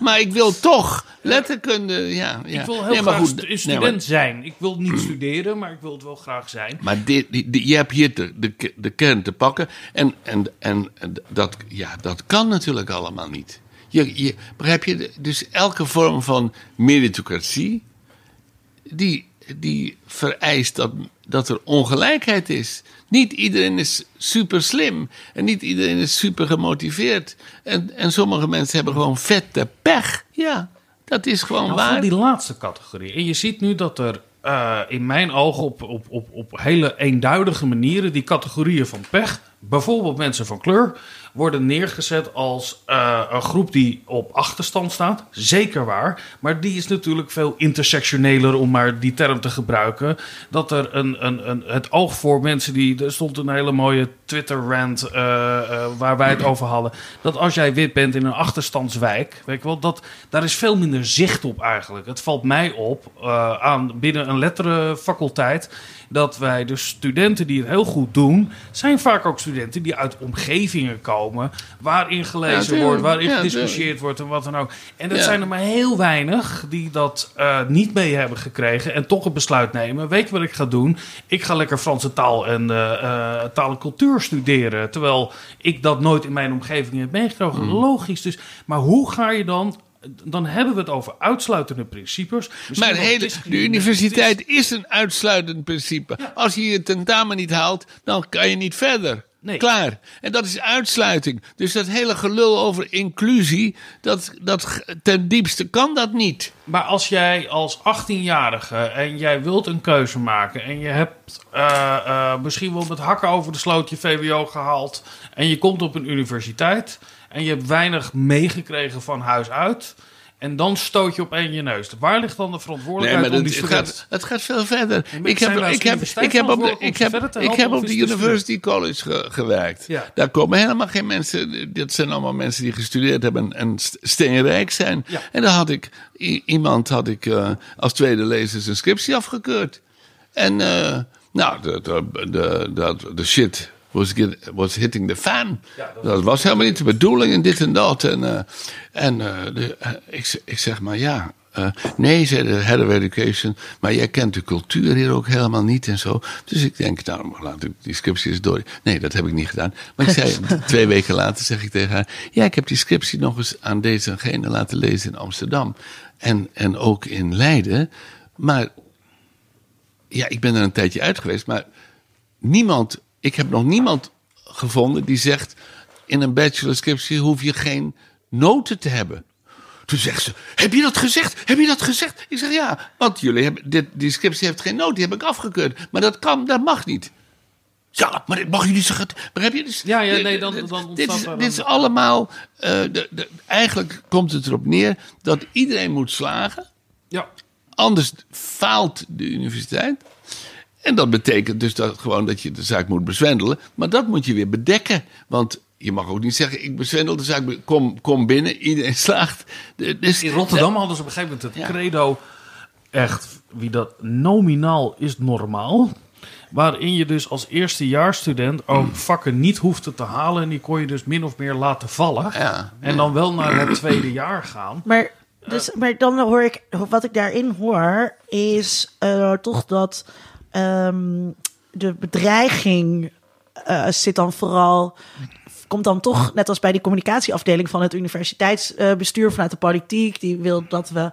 Maar ik wil toch letterkunde, ja. ja. Ik wil heel Nee, graag goed, stu- nee, student maar- zijn. Ik wil niet studeren, maar ik wil het wel graag zijn. Maar dit, die- die- je hebt hier de, de, de kern te pakken. En, en, en dat, ja, dat kan natuurlijk allemaal niet. Je, je, begrijp je? Dus elke vorm van meritocratie... die, die vereist dat, dat er ongelijkheid is. Niet iedereen is super slim. En niet iedereen is super gemotiveerd. En, en sommige mensen hebben gewoon vette pech. Ja, dat is gewoon Nou, waar. voor die laatste categorie. En je ziet nu dat er eh, in mijn ogen op, op, op, op hele eenduidige manieren die categorieën van pech, bijvoorbeeld mensen van kleur, worden neergezet als eh, een groep die op achterstand staat. Zeker waar. Maar die is natuurlijk veel intersectioneler, om maar die term te gebruiken. Dat er een, een, een, het oog voor mensen die. Er stond een hele mooie Twitter-rant eh, eh, waar wij het over hadden. Dat als jij wit bent in een achterstandswijk, weet je wel, dat, daar is veel minder zicht op eigenlijk. Het valt mij op aan binnen een letterenfaculteit. Dat wij dus studenten die het heel goed doen, zijn vaak ook studenten die uit omgevingen komen. Waarin gelezen wordt, waarin Ja, gediscussieerd wordt en wat dan ook. En dat Ja. zijn er maar heel weinig die dat eh, niet mee hebben gekregen. En toch een besluit nemen. Weet je wat ik ga doen? Ik ga lekker Franse taal en eh, eh, taal en cultuur studeren. Terwijl ik dat nooit in mijn omgeving heb meegekregen. Mm. Logisch dus. Maar hoe ga je dan... Dan hebben we het over uitsluitende principes. Misschien Maar hele, de universiteit is een uitsluitend principe. Als je je tentamen niet haalt, dan kan je niet verder. Nee. Klaar. En dat is uitsluiting. Dus dat hele gelul over inclusie, dat, dat ten diepste kan dat niet. Maar als jij als 18-jarige en jij wilt een keuze maken en je hebt eh, eh, misschien wel met hakken over de sloot je VWO gehaald en je komt op een universiteit en je hebt weinig meegekregen van huis uit en dan stoot je op één je neus. Waar ligt dan de Nee, verantwoordelijkheid maar om dat, die het, student... gaat, het gaat veel verder. Ik heb, als ik heb, ik heb op de, ik heb, ik op de University College ge- gewerkt. Ja. Daar komen helemaal geen mensen. Dit zijn allemaal mensen die gestudeerd hebben en st- steenrijk zijn. Ja. En dan had ik iemand had ik eh, als tweede lezer zijn scriptie afgekeurd. En eh, nou, de, de, de, de, de shit was, get- was hitting the fan. Ja, dat dat, was helemaal niet de bedoeling en dit en dat. En, eh, en eh, de, eh, ik, ik zeg maar ja. nee, zei de head of education, maar jij kent de cultuur hier ook helemaal niet en zo. Dus ik denk, nou, laat ik die scriptie eens door. Nee, dat heb ik niet gedaan. Maar ik zei, [LAUGHS] twee weken later zeg ik tegen haar, ja, ik heb die scriptie nog eens aan deze en gene laten lezen in Amsterdam. En, en ook in Leiden. Maar ja, ik ben er een tijdje uit geweest, maar niemand, ik heb nog niemand gevonden die zegt: in een bachelorscriptie hoef je geen noten te hebben. Toen zegt ze: Heb je dat gezegd? Heb je dat gezegd? Ik zeg ja, want jullie hebben, dit, die scriptie heeft geen noten, die heb ik afgekeurd. Maar dat kan, dat mag niet. Ja, maar dat mag je niet zeggen. Maar heb je dus. Ja, ja, nee, dan- dit- dan dit, is, dit is allemaal. eh, de, de, eigenlijk komt het erop neer dat iedereen moet slagen. Ja. Anders faalt de universiteit. En dat betekent dus dat, gewoon dat je de zaak moet bezwendelen. Maar dat moet je weer bedekken. Want je mag ook niet zeggen, ik bezwendel de zaak. Kom, kom binnen, iedereen [LAUGHS] slaagt. Dus, In Rotterdam hadden ze op een gegeven moment het Ja. credo... echt, wie dat nominaal is normaal... waarin je dus als eerstejaarsstudent ook vakken niet hoefde te halen... en die kon je dus min of meer laten vallen. Ja. En dan wel naar het tweede jaar gaan. Maar, dus, maar dan hoor ik, wat ik daarin hoor, is eh, toch dat ehm, de bedreiging eh, zit dan vooral. Komt dan toch, net als bij die communicatieafdeling van het universiteitsbestuur vanuit de politiek, die wil dat we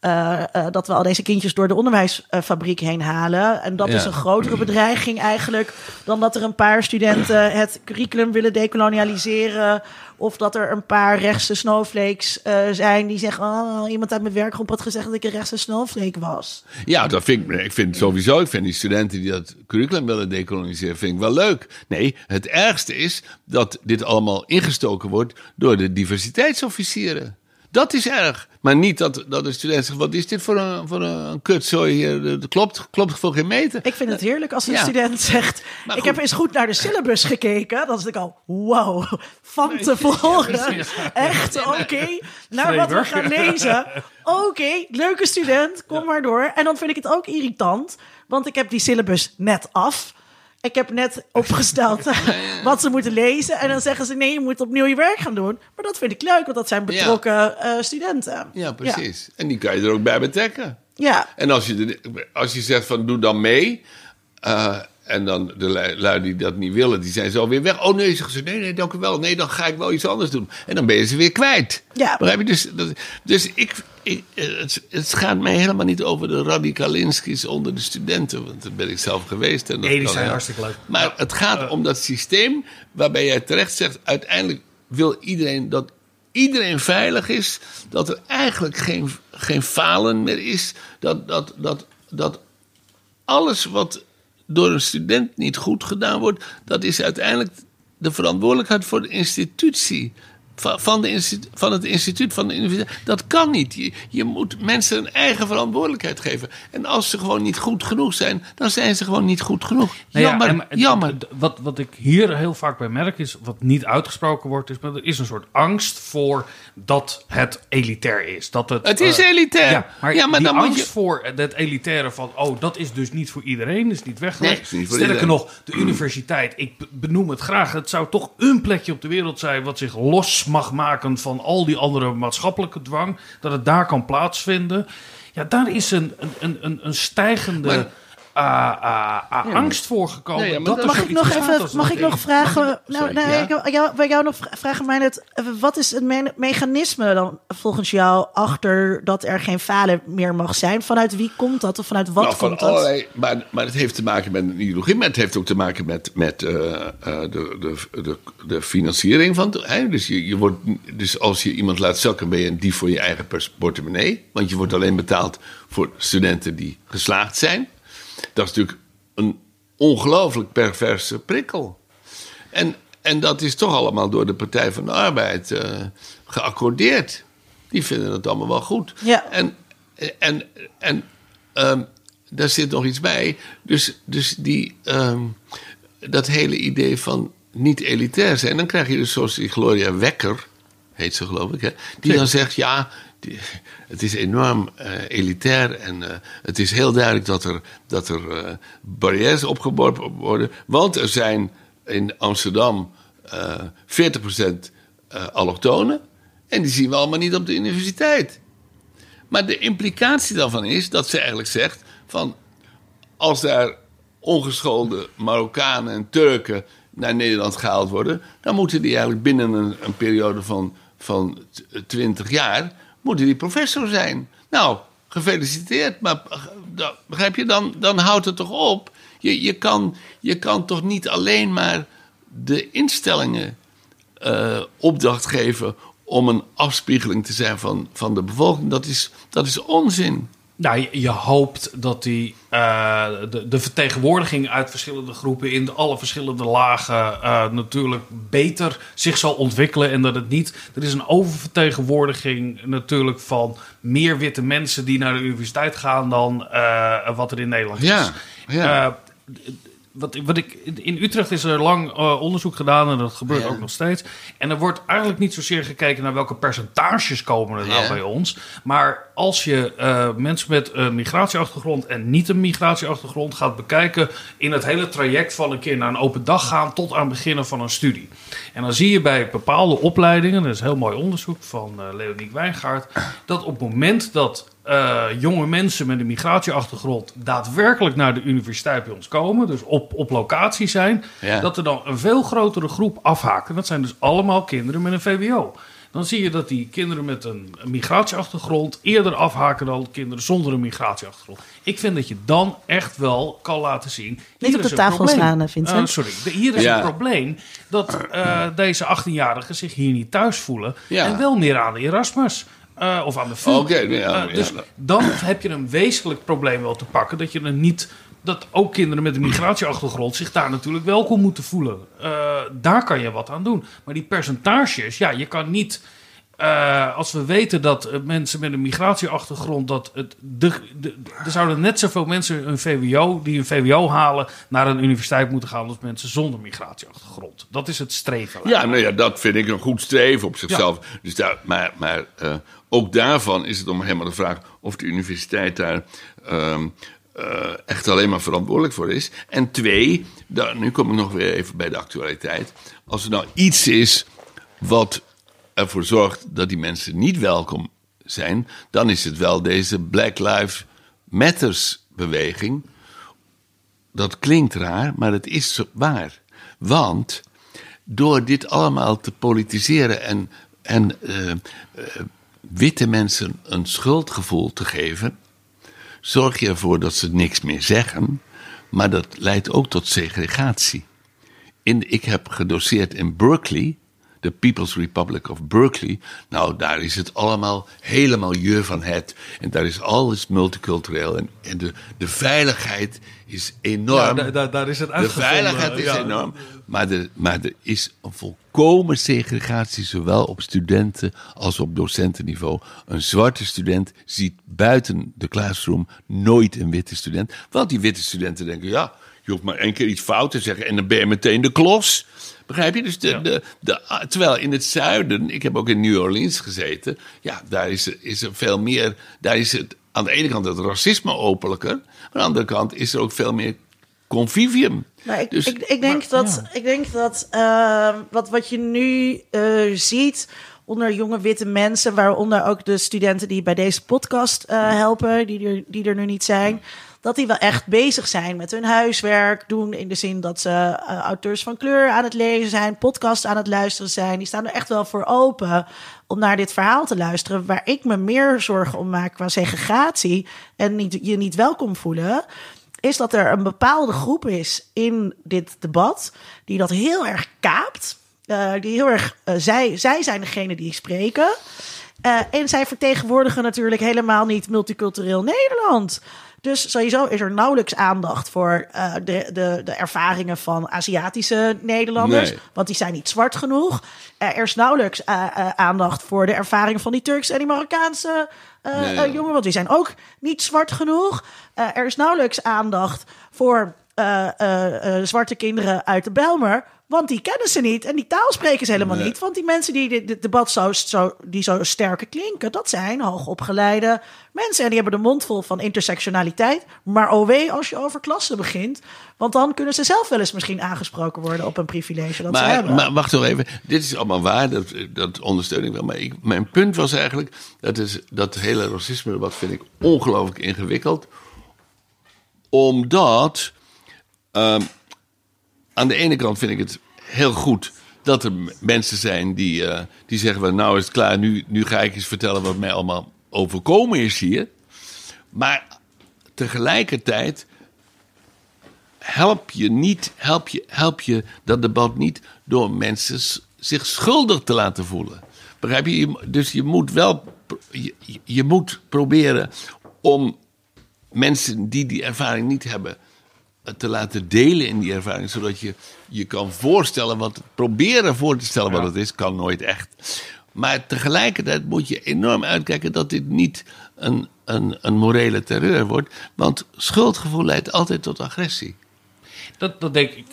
eh, eh, dat we al deze kindjes door de onderwijsfabriek heen halen. En dat Ja. is een grotere bedreiging eigenlijk dan dat er een paar studenten het curriculum willen dekolonialiseren. Of dat er een paar rechtse snowflakes eh, zijn die zeggen: Oh, iemand uit mijn werkgroep had gezegd dat ik een rechtse snowflake was. Ja, dat vind ik, ik vind sowieso, ik vind die studenten die dat curriculum willen decoloniseren, vind ik wel leuk. Nee, het ergste is dat dit allemaal ingestoken wordt door de diversiteitsofficieren. Dat is erg. Maar niet dat, dat de student zegt, wat is dit voor een, voor een kutzooi hier? Dat klopt, klopt voor geen meter. Ik vind het heerlijk als een Ja. student zegt: [LAUGHS] Maar Ik goed. heb eens goed naar de syllabus gekeken. Dan zit ik al: Wow, van tevoren. Echt, oké. Naar wat we gaan lezen. Oké, leuke student, kom maar door. En dan vind ik het ook irritant, want ik heb die syllabus net af. Ik heb net opgesteld [LAUGHS] wat ze moeten lezen. En dan zeggen ze: Nee, je moet opnieuw je werk gaan doen. Maar dat vind ik leuk, want dat zijn betrokken eh, studenten. Ja, precies. En die kan je er ook bij betrekken. Ja. En als je, als je zegt van doe dan mee. eh, en dan de lui die dat niet willen, die zijn zo weer weg. Oh nee, zeggen ze, nee, nee, dank u wel. Nee, dan ga ik wel iets anders doen. En dan ben je ze weer kwijt. Ja. Begrijp je? Dus, dat- dus ik, ik, eh, het, het gaat mij helemaal niet over de radicalinskis onder de studenten. Want dat ben ik zelf geweest. En dat Nee, die kan zijn hartstikke leuk. Maar het gaat om dat systeem waarbij jij terecht zegt... uiteindelijk wil iedereen dat iedereen veilig is. Dat er eigenlijk geen, geen falen meer is. Dat, dat, dat, dat alles wat door een student niet goed gedaan wordt... dat is uiteindelijk de verantwoordelijkheid voor de institutie... Van, de institu- van het instituut, van de universiteit. Dat kan niet. Je, je moet mensen een eigen verantwoordelijkheid geven. En als ze gewoon niet goed genoeg zijn, dan zijn ze gewoon niet goed genoeg. Nou ja, Jammer, en- en- jammer. Wat, wat ik hier heel vaak bij merk is, wat niet uitgesproken wordt, is maar er is een soort angst voor dat het elitair is. Dat het, Het is eh, elitair. Ja, maar, Ja, maar die dan moet angst je- voor het elitaire van, oh, dat is dus niet voor iedereen, is niet weggelegd. Nee, Sterker iedereen. nog, de universiteit, ik be- benoem het graag, het zou toch een plekje op de wereld zijn wat zich los mag maken van al die andere maatschappelijke dwang, dat het daar kan plaatsvinden. Ja, daar is een, een, een, een, een stijgende Maar- ah, ah, ah, angst voor gekomen. Nee, ja, maar dat Mag ik nog even, als mag ik nog vragen? Ik- nou, nou, ja? ik wil jou, bij jou nog vra- vragen, mij net, eh, wat is het me- mechanisme dan volgens jou achter dat er geen falen meer mag zijn? Vanuit wie komt dat of vanuit wat Nou, van komt dat? allerlei, maar, maar het heeft te maken met een ideologie, maar het heeft ook te maken met, met eh, eh, de, de, de, de financiering van het. Hè? Dus, je, je wordt, dus als je iemand laat zakken, ben je een dief voor je eigen portemonnee. Want je wordt alleen betaald voor studenten die geslaagd zijn. Dat is natuurlijk een ongelooflijk perverse prikkel. En, en dat is toch allemaal door de Partij van de Arbeid eh, geaccordeerd. Die vinden het allemaal wel goed. Ja. En, en, en ehm, daar zit nog iets bij. Dus, dus die, ehm, dat hele idee van niet elitair zijn. Dan krijg je dus zoals die Gloria Wekker, heet ze geloof ik, hè, die dan zegt: ja. die- Het is enorm eh, elitair en eh, het is heel duidelijk dat er, dat er eh, barrières opgeworpen worden. Want er zijn in Amsterdam eh 40% eh, allochtonen en die zien we allemaal niet op de universiteit. Maar de implicatie daarvan is dat ze eigenlijk zegt van als daar ongeschoolde Marokkanen en Turken naar Nederland gehaald worden, dan moeten die eigenlijk binnen een, een periode van, van t- 20 jaar moeten die professor zijn. Nou, gefeliciteerd, maar eh, begrijp je, dan, dan houdt het toch op. Je, je, kan, je kan toch niet alleen maar de instellingen eh, opdracht geven om een afspiegeling te zijn van, van de bevolking. Dat is, dat is onzin. Nou, je, je hoopt dat die, eh, de, de vertegenwoordiging uit verschillende groepen in alle verschillende lagen eh, natuurlijk beter zich zal ontwikkelen. En dat het niet. Er is een oververtegenwoordiging natuurlijk van meer witte mensen die naar de universiteit gaan dan eh, wat er in Nederland is. Ja, ja. Wat, wat ik, in Utrecht is er lang eh, onderzoek gedaan en dat gebeurt Ja. ook nog steeds. En er wordt eigenlijk niet zozeer gekeken naar welke percentages komen er nou Ja. bij ons. Maar als je eh, mensen met een migratieachtergrond en niet een migratieachtergrond gaat bekijken in het hele traject van een keer naar een open dag gaan tot aan het beginnen van een studie. En dan zie je bij bepaalde opleidingen, dat is heel mooi onderzoek van eh Leonie Wijngaard, dat op het moment dat eh, jonge mensen met een migratieachtergrond daadwerkelijk naar de universiteit bij ons komen, dus op, op locatie zijn, Ja. dat er dan een veel grotere groep afhaken. Dat zijn dus allemaal kinderen met een VWO. dan zie je dat die kinderen met een, migratieachtergrond eerder afhaken dan kinderen zonder een migratieachtergrond. Ik vind dat je dan echt wel kan laten zien. Niet op is de tafel slaan, eh, Vincent. Eh, sorry, de- hier is Ja. een probleem dat eh, deze 18-jarigen zich hier niet thuis voelen Ja. en wel meer aan de Erasmus. Eh, of aan de. Oké, ja, Eh, dus ja. dan heb je een wezenlijk probleem wel te pakken. Dat je er niet. Dat ook kinderen met een migratieachtergrond zich daar natuurlijk welkom moeten voelen. Eh, daar kan je wat aan doen. Maar die percentages, ja, je kan niet. als we weten dat mensen met een migratieachtergrond. dat het de, de, er zouden net zoveel mensen een VWO, die een VWO halen. naar een universiteit moeten gaan als mensen zonder migratieachtergrond. Dat is het streven. Ja, nou ja, dat vind ik een goed streven op zichzelf. Dus daar, maar maar ook daarvan is het om helemaal de vraag of de universiteit daar ehm, eh, echt alleen maar verantwoordelijk voor is. En twee, daar, nu kom ik nog weer even bij de actualiteit. Als er nou iets is wat ervoor zorgt dat die mensen niet welkom zijn, dan is het wel deze Black Lives Matters beweging dat klinkt raar, maar het is waar. Want door dit allemaal te politiseren en, en eh, eh, witte mensen een schuldgevoel te geven, zorg je ervoor dat ze niks meer zeggen, maar dat leidt ook tot segregatie. In, ik heb gedoseerd in Berkeley, de People's Republic of Berkeley. Nou, daar is het allemaal helemaal je van het. En daar is alles multicultureel. En, en de, de veiligheid is enorm. Ja, daar, daar is het De veiligheid is Ja. enorm. Maar er, maar er is een volkomen segregatie, zowel op studenten als op docentenniveau. Een zwarte student ziet buiten de classroom nooit een witte student. Want die witte studenten denken, ja, je hoeft maar één keer iets fout te zeggen en dan ben je meteen de klos. Begrijp je? Dus de, Ja. de, de, terwijl in het zuiden, ik heb ook in New Orleans gezeten, ja, daar is er, is er veel meer, daar is het aan de ene kant het racisme openlijker, maar aan de andere kant is er ook veel meer convivium. Ik, Dus- ik, ik denk dat, ik denk dat eh, wat, wat je nu eh, ziet onder jonge witte mensen, waaronder ook de studenten die bij deze podcast eh, helpen, die er, die er nu niet zijn, dat die wel echt bezig zijn met hun huiswerk doen. In de zin dat ze eh, auteurs van kleur aan het lezen zijn, podcast aan het luisteren zijn. Die staan er echt wel voor open om naar dit verhaal te luisteren. Waar ik me meer zorgen om maak qua segregatie en niet, je niet welkom voelen is dat er een bepaalde groep is in dit debat die dat heel erg kaapt. Eh, die heel erg, eh, zij, zij zijn degene die spreken. Eh, en zij vertegenwoordigen natuurlijk helemaal niet multicultureel Nederland. Dus sowieso is er nauwelijks aandacht voor eh, de, de, de ervaringen van Aziatische Nederlanders. Nee. Want die zijn niet zwart genoeg. Er is nauwelijks eh, eh, aandacht voor de ervaringen van die Turks en die Marokkaanse Nee, ja. jongen. Want die zijn ook niet zwart genoeg. Er is nauwelijks aandacht voor zwarte kinderen uit de Belmer. Want die kennen ze niet en die taal spreken ze helemaal Nee. niet. Want die mensen die dit, dit debat zo, zo, die zo sterk klinken, dat zijn hoogopgeleide mensen. En die hebben de mond vol van intersectionaliteit. Maar oh wee als je over klassen begint. Want dan kunnen ze zelf wel eens misschien aangesproken worden op een privilege dat ze hebben. maar wacht nog even. Dit is allemaal waar, dat, dat ondersteun ik wel. Maar ik, mijn punt was eigenlijk, dat, is, dat hele racisme debat vind ik ongelooflijk ingewikkeld. Omdat, ehm, aan de ene kant vind ik het heel goed dat er mensen zijn die, eh, die zeggen, van, nou is het klaar, nu, nu ga ik eens vertellen wat mij allemaal overkomen is hier. Maar tegelijkertijd help je niet, help je, help je dat debat niet door mensen zich schuldig te laten voelen. Begrijp je? Dus je moet wel, je, je- moet proberen om mensen die die ervaring niet hebben te laten delen in die ervaring, zodat je je kan voorstellen wat, proberen voor te stellen wat het is, kan nooit echt. Maar tegelijkertijd moet je enorm uitkijken dat dit niet een, een, een morele terreur wordt, want schuldgevoel leidt altijd tot agressie. Dat, dat denk ik.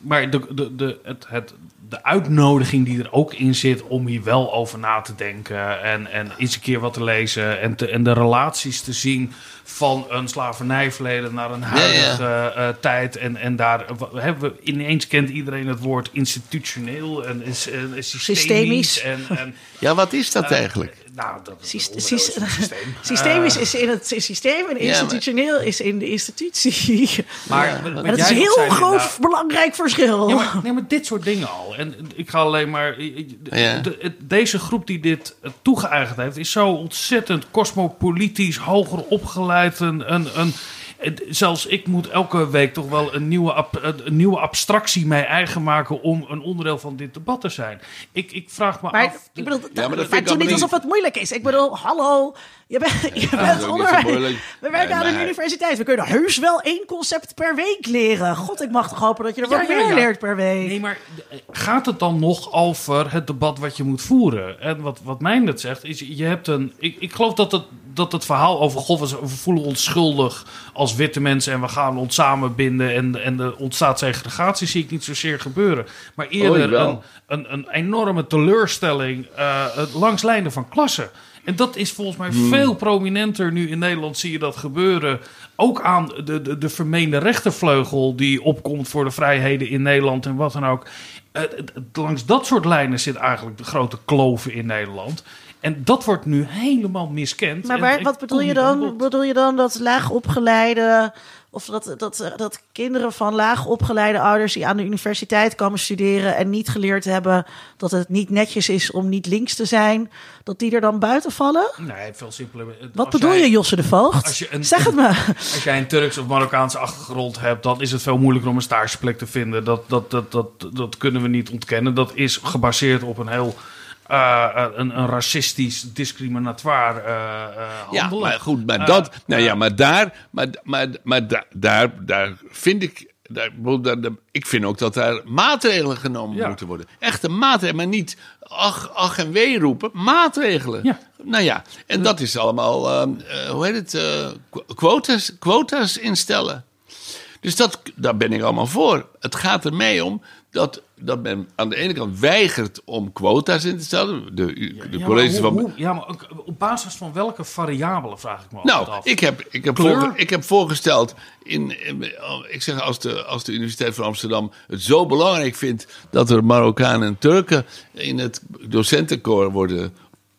Maar de, de, de, het, het, de uitnodiging die er ook in zit om hier wel over na te denken. En, en eens een keer wat te lezen. En, te, en de relaties te zien van een slavernijverleden naar een huidige eh, tijd. En, en daar hebben we ineens kent iedereen het woord institutioneel en, is, en is systemisch. Systemisch. En, en, [LAUGHS] Ja, wat is dat eh, eigenlijk? Nou, dat is een systeem. [LAUGHS] Is in het systeem en maar- institutioneel is in de institutie. [LAUGHS] maar, Maar dat is een heel groot belangrijk verschil. Ja, maar, nee, maar dit soort dingen al. En ik ga alleen maar. De- deze groep die dit eh, toegeëigend heeft, is zo ontzettend cosmopolitisch, hoger opgeleid. Een, een, zelfs ik moet elke week toch wel een nieuwe, ab- een nieuwe abstractie mee eigen maken om een onderdeel van dit debat te zijn. Ik, ik vraag me Maar af. ik bedoel, Ja, maar dat vind ik niet alsof het moeilijk is. Ik bedoel, hallo, je bent, je bent onderwijs. moeilijk. [LAUGHS] We werken Nee, aan een universiteit. We kunnen heus wel één concept per week leren. God, ik mag toch hopen dat je er wat Ja, ja, meer ja. leert per week. Nee, maar gaat het dan nog over het debat wat je moet voeren? En wat, wat mij net zegt, is je hebt een... Ik, ik geloof dat het, dat het verhaal over... Goh, we we voelen ons schuldig als witte mensen... en we gaan ons samenbinden en, en er ontstaat segregatie... zie ik niet zozeer gebeuren. Maar Oh, eerder een, een, een enorme teleurstelling uh, langs lijnen van klassen. En dat is volgens mij veel prominenter nu in Nederland zie je dat gebeuren. Ook aan de, de, de vermeende rechtervleugel die opkomt voor de vrijheden in Nederland en wat dan ook. Uh, langs dat soort lijnen zit eigenlijk de grote kloven in Nederland. En dat wordt nu helemaal miskend. Maar waar, wat bedoel je dan? Bedoel je dan dat laagopgeleide... of dat, dat, dat kinderen van laagopgeleide ouders... die aan de universiteit komen studeren... en niet geleerd hebben dat het niet netjes is om niet links te zijn... dat die er dan buiten vallen? Nee, veel simpeler. Wat bedoel jij- je, Josse de Voogd? een- zeg het me. Als jij een Turks of Marokkaanse achtergrond hebt, dan is het veel moeilijker om een stageplek te vinden. Dat, dat, dat, dat, dat kunnen we niet ontkennen. Dat is gebaseerd op een heel uh, een, een racistisch, discriminatoire uh, Ja, handelen. maar goed, maar dat, nou ja, maar daar, maar, maar, maar da- daar, daar vind ik, ik vind ook dat daar maatregelen genomen Ja. moeten worden. Echte maatregelen, maar niet ach, ach en wee roepen, maatregelen. Ja. Nou ja, en dat is allemaal, ehm, eh, hoe heet het, eh, qu- quota's, quota's instellen. Dus dat, daar ben ik allemaal voor. Het gaat er mee om dat, dat men aan de ene kant weigert om quota's in te stellen. De, de ja, maar colleges hoe- van. hoe- ja, maar op basis van welke variabelen vraag ik me Nou, af. ik heb, ik, heb ik heb voorgesteld, in, in- ik zeg als de, als de Universiteit van Amsterdam het zo belangrijk vindt dat er Marokkanen en Turken in het docentenkoor worden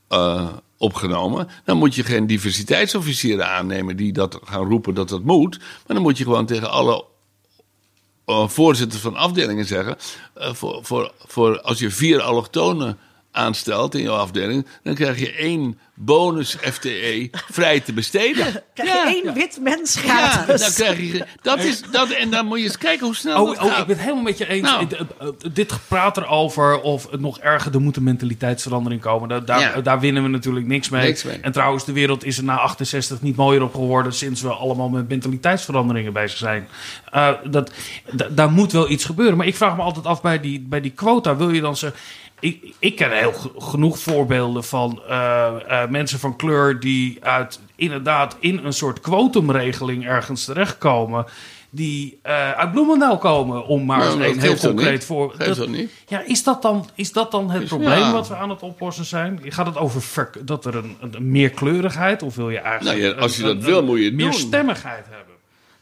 eh, opgenomen, dan moet je geen diversiteitsofficieren aannemen die dat gaan roepen dat dat moet, maar dan moet je gewoon tegen alle voorzitters van afdelingen zeggen, eh, voor, voor, voor als je vier allochtonen aanstelt in jouw afdeling, dan krijg je één bonus FTE vrij te besteden. Krijg Ja. je één wit mens Ja, dan krijg je dat is dat en dan moet je eens kijken hoe snel Oh, dat oh, gaat. ik ben het helemaal met je eens. Nou. Dit gepraat erover of het nog erger, er moet een mentaliteitsverandering komen. Daar, daar, Ja. daar winnen we natuurlijk niks mee. Niks mee. En trouwens, de wereld is er na 68 niet mooier op geworden sinds we allemaal met mentaliteitsveranderingen bezig zijn. Eh, dat, da- daar moet wel iets gebeuren. Maar ik vraag me altijd af bij die, bij die quota, wil je dan zeggen... Ik, ik ken heel ge- genoeg voorbeelden van eh, eh, mensen van kleur die uit inderdaad in een soort quotumregeling ergens terechtkomen. Die eh, uit Bloemendaal komen, om maar Nou, eens dat een heel concreet voor. Toch niet? Ja, is dat dan, is dat dan het Is- probleem ja. wat we aan het oplossen zijn? Gaat het over ver- dat er een, een meerkleurigheid of wil je eigenlijk Nou ja, als je een- dat een- wil, moet je het meer doen. stemmigheid hebben?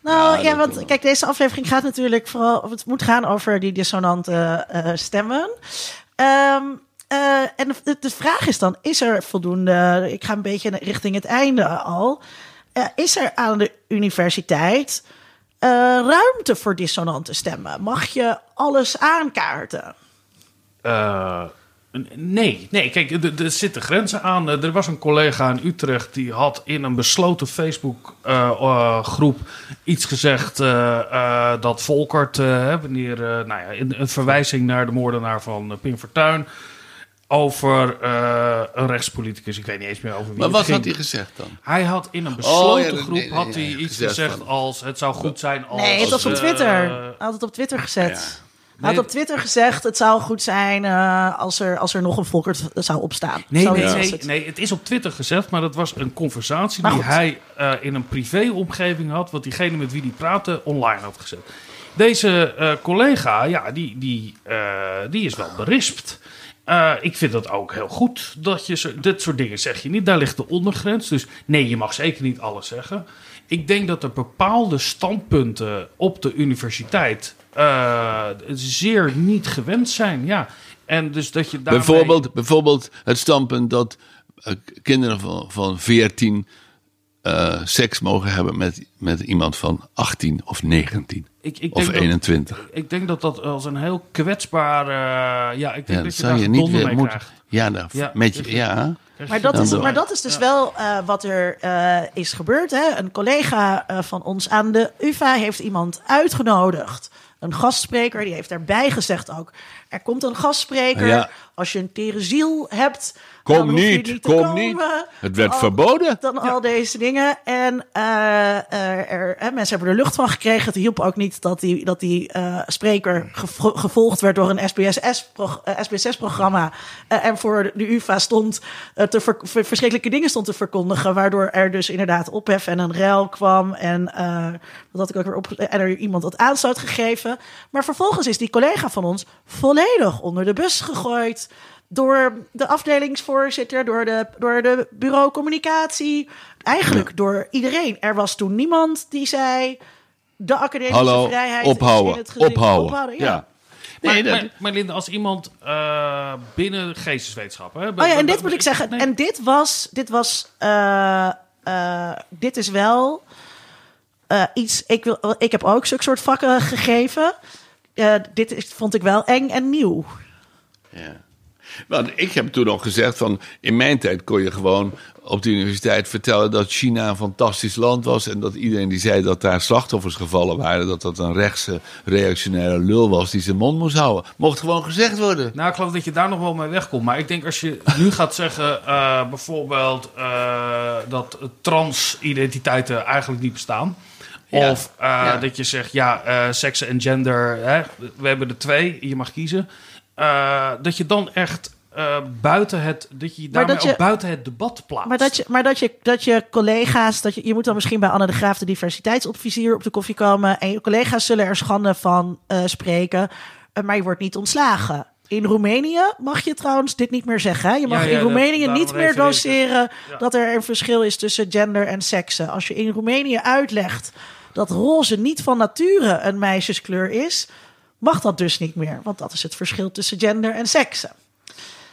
Nou Ja, ja, dat want wel. kijk, deze aflevering gaat natuurlijk vooral. of Het moet gaan over die dissonante eh, stemmen. Ehm, eh, en de, de vraag is dan: is er voldoende? Ik ga een beetje richting het einde al. Eh, is er aan de universiteit eh, ruimte voor dissonante stemmen? Mag je alles aankaarten? Nee, nee, kijk, er- er zitten grenzen aan. Eh, Er was een collega in Utrecht die had in een besloten Facebook-groep iets gezegd eh, eh, dat Volkert, eh, hè, wanneer, eh, nou ja, in, een verwijzing naar de moordenaar van Pim Fortuyn, over eh, een rechtspoliticus, ik weet niet eens meer over wie Maar het wat ging. had hij gezegd dan? Hij had in een besloten Oh, ja, dat- groep nee, nee, had hij iets gezegd gezegd van- als het zou goed zijn als... Nee, het was op Twitter. Hij had het op Twitter gezet. Ja. Hij had op Twitter gezegd: het zou goed zijn eh, als, er, als er nog een Volkert zou opstaan. Nee, nee, nee, het. nee, het is op Twitter gezegd, maar dat was een conversatie die hij eh, in een privéomgeving had, wat diegene met wie die praatte online had gezet. Deze eh, collega, ja, die, die, die is wel berispt. Ik vind dat ook heel goed dat je zo, dit soort dingen zeg je niet. Daar ligt de ondergrens. Dus nee, je mag zeker niet alles zeggen. Ik denk dat er bepaalde standpunten op de universiteit eh, zeer niet gewend zijn. Ja. En dus dat je daarmee... Bijvoorbeeld, bijvoorbeeld het standpunt dat eh, kinderen van, van 14 eh, seks mogen hebben met, met iemand van 18 of 19 Ik, ik of denk dat- 21. Ik denk dat dat als een heel kwetsbaar... eh, ja, ik denk Ja, dat dat je zou daar je niet weer mee moeten. krijgt. Ja, nou, Ja, met je, dus- ja. Maar dat, is, maar dat is dus wel eh, wat er eh, is gebeurd. Hè? Een collega eh, van ons aan de UvA heeft iemand uitgenodigd. Een gastspreker, die heeft daarbij gezegd ook... er komt een gastspreker, Ja. als je een tere ziel hebt... Kom niet, te kom komen. niet. Het werd verboden. Dan al deze dingen. En eh, er, er, hè, mensen hebben er lucht van gekregen. Het hielp ook niet dat die, dat die eh, spreker gevo- gevolgd werd door een SBSS-programma. en voor de UvA stond eh, te ver- ver- verschrikkelijke dingen stond te verkondigen. Waardoor er dus inderdaad ophef en een ruil kwam. En eh, wat had ik ook weer op. En er iemand wat aanstoot gegeven. Maar vervolgens is die collega van ons volledig onder de bus gegooid door de afdelingsvoorzitter, door de, door de bureau communicatie. Eigenlijk door iedereen. Er was toen niemand die zei... de academische Hallo, vrijheid is ophouden, in het gezin. ophouden. ja. ja. Nee, maar, dat, maar, maar Linda, als iemand eh, binnen geesteswetenschappen... Hè, Oh ja, en dit moet ik zeggen. Nee, En dit was... Dit, was, eh, eh, dit is wel eh, iets... Ik, wil, ik heb ook zulke soort vakken gegeven. Eh, dit is, vond ik wel eng en nieuw. Ja. Want ik heb toen al gezegd van in mijn tijd kon je gewoon op de universiteit vertellen dat China een fantastisch land was en dat iedereen die zei dat daar slachtoffers gevallen waren, dat dat een rechtse reactionaire lul was die zijn mond moest houden. Mocht gewoon gezegd worden. Nou, ik geloof dat je daar nog wel mee wegkomt. Maar ik denk als je nu gaat zeggen, [LAUGHS] eh, bijvoorbeeld uh, dat transidentiteiten eigenlijk niet bestaan. Ja. Of uh, Ja. dat je zegt, ja, uh, seksen en gender, hè, we hebben er twee, je mag kiezen. Uh, dat je dan echt buiten het, dat je daarmee dat je- ook buiten het debat plaatst. Maar dat je, maar dat je, dat je collega's, dat je, je moet dan misschien bij Anne de Graaf, de diversiteitsadviseur, op de koffie komen. En je collega's zullen er schande van eh, spreken. eh, maar je wordt niet ontslagen. In Roemenië mag je trouwens dit niet meer zeggen. Hè? Je mag Ja, ja, in Roemenië niet meer doseren Ja. dat er een verschil is tussen gender en seksen. Als je in Roemenië uitlegt dat roze niet van nature een meisjeskleur is, mag dat dus niet meer. Want dat is het verschil tussen gender en seksen.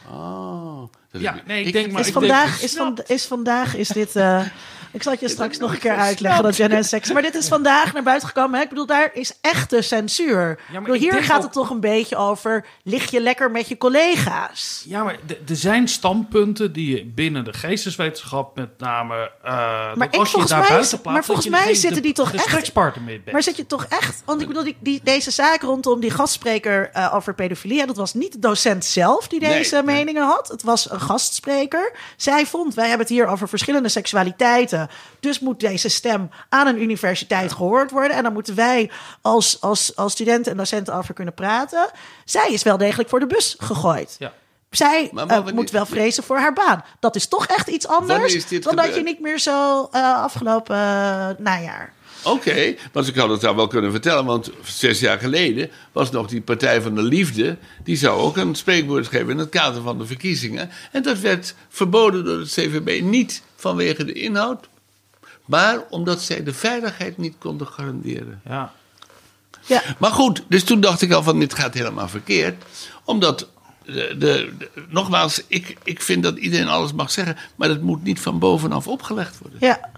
Oh, dat Ja, nee, ik denk maar- Is ik vandaag, denk- is, van, is vandaag is dit. eh, [LAUGHS] ik zal het je straks nog een keer uitleggen dat en seks. Maar dit is vandaag naar buiten gekomen. Hè? Ik bedoel, daar is echte censuur. bedoel, ik hier gaat ook- het toch een beetje over. Lig je lekker met je collega's? Ja, maar er zijn standpunten die je binnen de geesteswetenschap met name... eh Maar als je volgens daar mij buiten plaatst... maar dat volgens je mij geen zitten die toch echt- gesprekspartner mee bent. Maar zit je toch echt. Want ik bedoel, die, die, deze zaak rondom die gastspreker eh, over pedofilie. Dat was niet de docent zelf die Nee, deze nee. meningen had. Het was een gastspreker. Zij vond, wij hebben het hier over verschillende seksualiteiten. Dus moet deze stem aan een universiteit gehoord worden. En dan moeten wij als, als, als studenten en docenten over kunnen praten. Zij is wel degelijk voor de bus gegooid. Ja. Zij Maar eh, moet wel vrezen voor haar baan. Dat is toch echt iets anders dan dat je niet meer zo eh, afgelopen eh, najaar. Oké, want ik had het daar wel kunnen vertellen, want zes jaar geleden was nog die Partij van de Liefde. Die zou ook een spreekwoord geven in het kader van de verkiezingen. En dat werd verboden door het CVB. Niet vanwege de inhoud, maar omdat zij de veiligheid niet konden garanderen. Ja. Ja. Maar goed, dus toen dacht ik al van dit gaat helemaal verkeerd. Omdat, de, de, de- nogmaals, ik, ik vind dat iedereen alles mag zeggen. Maar dat moet niet van bovenaf opgelegd worden. Ja.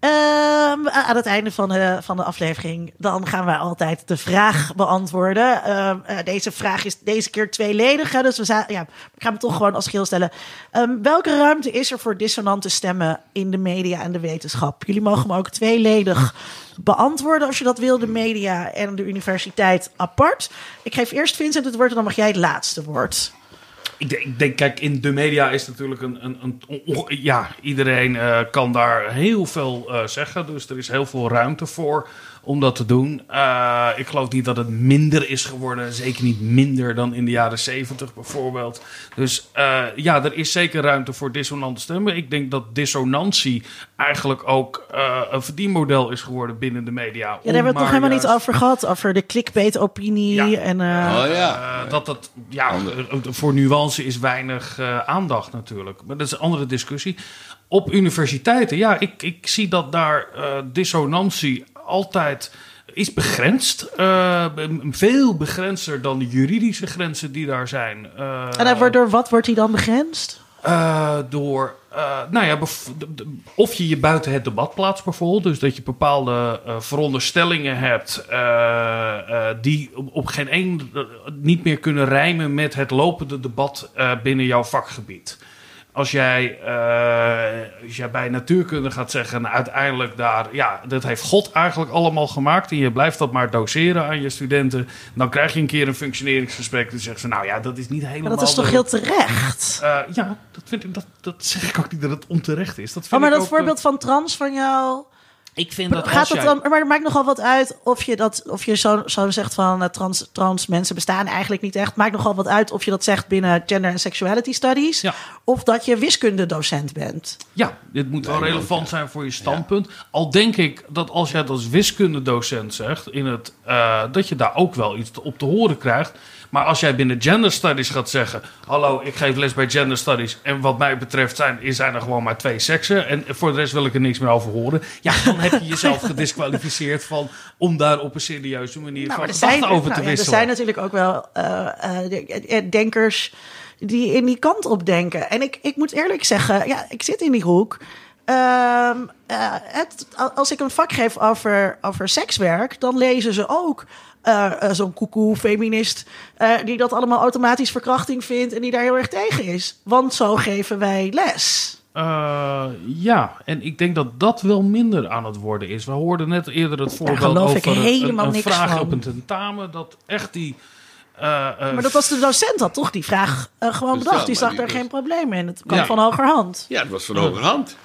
Ehm, aan het einde van de, van de aflevering, dan gaan wij altijd de vraag beantwoorden. Eh, deze vraag is deze keer tweeledig, dus we ja, ik ga hem toch gewoon als geheel stellen. Ehm, welke ruimte is er voor dissonante stemmen in de media en de wetenschap? Jullie mogen hem ook tweeledig beantwoorden als je dat wil, de media en de universiteit apart. Ik geef eerst Vincent het woord en dan mag jij het laatste woord. Ik denk, kijk, in de media is natuurlijk een. een, een ja, iedereen eh, kan daar heel veel eh, zeggen. Dus er is heel veel ruimte voor om dat te doen. Eh, ik geloof niet dat het minder is geworden. Zeker niet minder dan in de jaren zeventig bijvoorbeeld. Dus eh, ja, er is zeker ruimte voor dissonante stemmen. Ik denk dat dissonantie eigenlijk ook eh, een verdienmodel is geworden binnen de media. Ja, daar hebben we het nog helemaal niet over gehad, over de clickbait-opinie Ja. en... eh, Oh ja. Eh, dat het, ja, voor nuance is weinig eh, aandacht natuurlijk. Maar dat is een andere discussie. Op universiteiten, ja, ik, ik zie dat daar eh, dissonantie altijd is begrensd. Eh, veel begrensder dan de juridische grenzen die daar zijn. Eh, En door wat wordt hij dan begrensd? Eh, door, nou ja, of je je buiten het debat plaatst bijvoorbeeld. Dus dat je bepaalde veronderstellingen hebt die op, op geen één niet meer kunnen rijmen met het lopende debat binnen jouw vakgebied. Als jij, eh, als jij bij natuurkunde gaat zeggen, nou, uiteindelijk daar, ja, dat heeft God eigenlijk allemaal gemaakt. En je blijft dat maar doseren aan je studenten. Dan krijg je een keer een functioneringsgesprek. Dan zeggen ze, nou ja, dat is niet helemaal. Maar dat is toch de- heel terecht? eh, ja, dat, vind ik, dat, dat zeg ik ook niet dat het onterecht is. Dat vind Oh, maar ik dat ook, eh, voorbeeld van trans van jou... Ik vind dat Gaat dan, maar het maakt nogal wat uit of je, dat, of je zo, zo zegt van eh, trans, trans mensen bestaan eigenlijk niet echt. Maakt nogal wat uit of je dat zegt binnen gender en sexuality studies. Ja. Of dat je wiskundedocent bent. Ja, dit moet wel relevant zijn voor je standpunt. Al denk ik dat als jij het als wiskundedocent zegt, in het, eh, dat je daar ook wel iets op te horen krijgt. Maar als jij binnen gender studies gaat zeggen: Hallo, ik geef les bij gender studies. En wat mij betreft zijn, zijn er gewoon maar twee seksen. En voor de rest wil ik er niks meer over horen. Ja, dan heb je jezelf gedisqualificeerd van om daar op een serieuze manier Nou, van gedachten over nou te ja, er wisselen. zijn natuurlijk ook wel eh, eh, de- denkers die in die kant op denken. En ik, ik moet eerlijk zeggen, ja, ik zit in die hoek. Ehm, eh, het, als ik een vak geef over, over sekswerk, dan lezen ze ook eh, eh, zo'n koekoe feminist eh, die dat allemaal automatisch verkrachting vindt en die daar heel erg tegen is. Want zo geven wij les. Eh, ja, en ik denk dat dat wel minder aan het worden is. We hoorden net eerder het voorbeeld geloof ik over een- helemaal een, niks vraag van. op een tentamen. Dat echt die... eh, eh, Maar dat was de docent dat toch die vraag gewoon Dus bedacht. Die zag daar was- geen probleem in. Het kwam Ja. van hogerhand. Ja, het was van hogerhand.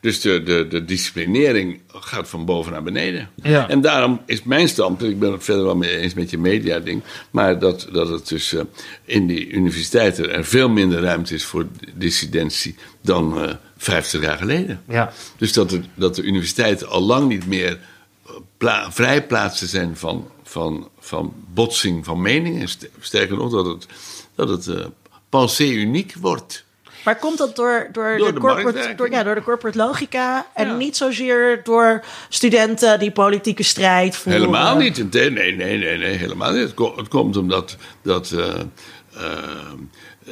Dus de, de, de disciplinering gaat van boven naar beneden. Ja. En daarom is mijn standpunt, ik ben het verder wel mee eens met je media-ding, maar dat, dat het dus eh, in die universiteiten er veel minder ruimte is voor dissidentie dan eh 50 jaar geleden. Ja. Dus dat, het, dat de universiteiten al lang niet meer eh, pla- vrijplaatsen zijn van, van, van botsing van meningen. St- Sterker nog, dat het, dat het uniek wordt. Maar komt dat door, door, Door de, de corporate, door, ja, door de corporate logica en Ja. niet zozeer door studenten die politieke strijd voeren? Helemaal niet. Nee, nee, nee, nee, nee helemaal niet. Het, ko- het komt omdat dat, eh, eh,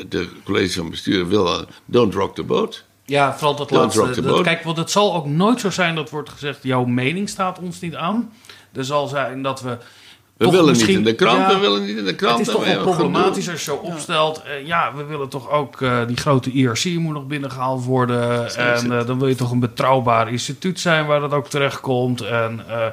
de college van bestuur wil... eh, don't rock the boat. Ja, vooral dat Don't laatste. Dat, kijk, want het zal ook nooit zo zijn dat wordt gezegd... jouw mening staat ons niet aan. Er zal zijn dat we... We willen misschien- niet in de krant, Ja, we willen niet in de krant. Het is toch we wel problematisch als je zo opstelt. Eh, ja, we willen toch ook... eh, die grote IRC moet nog binnengehaald worden. En eh, dan wil je toch een betrouwbaar instituut zijn... waar dat ook terecht komt. En... eh,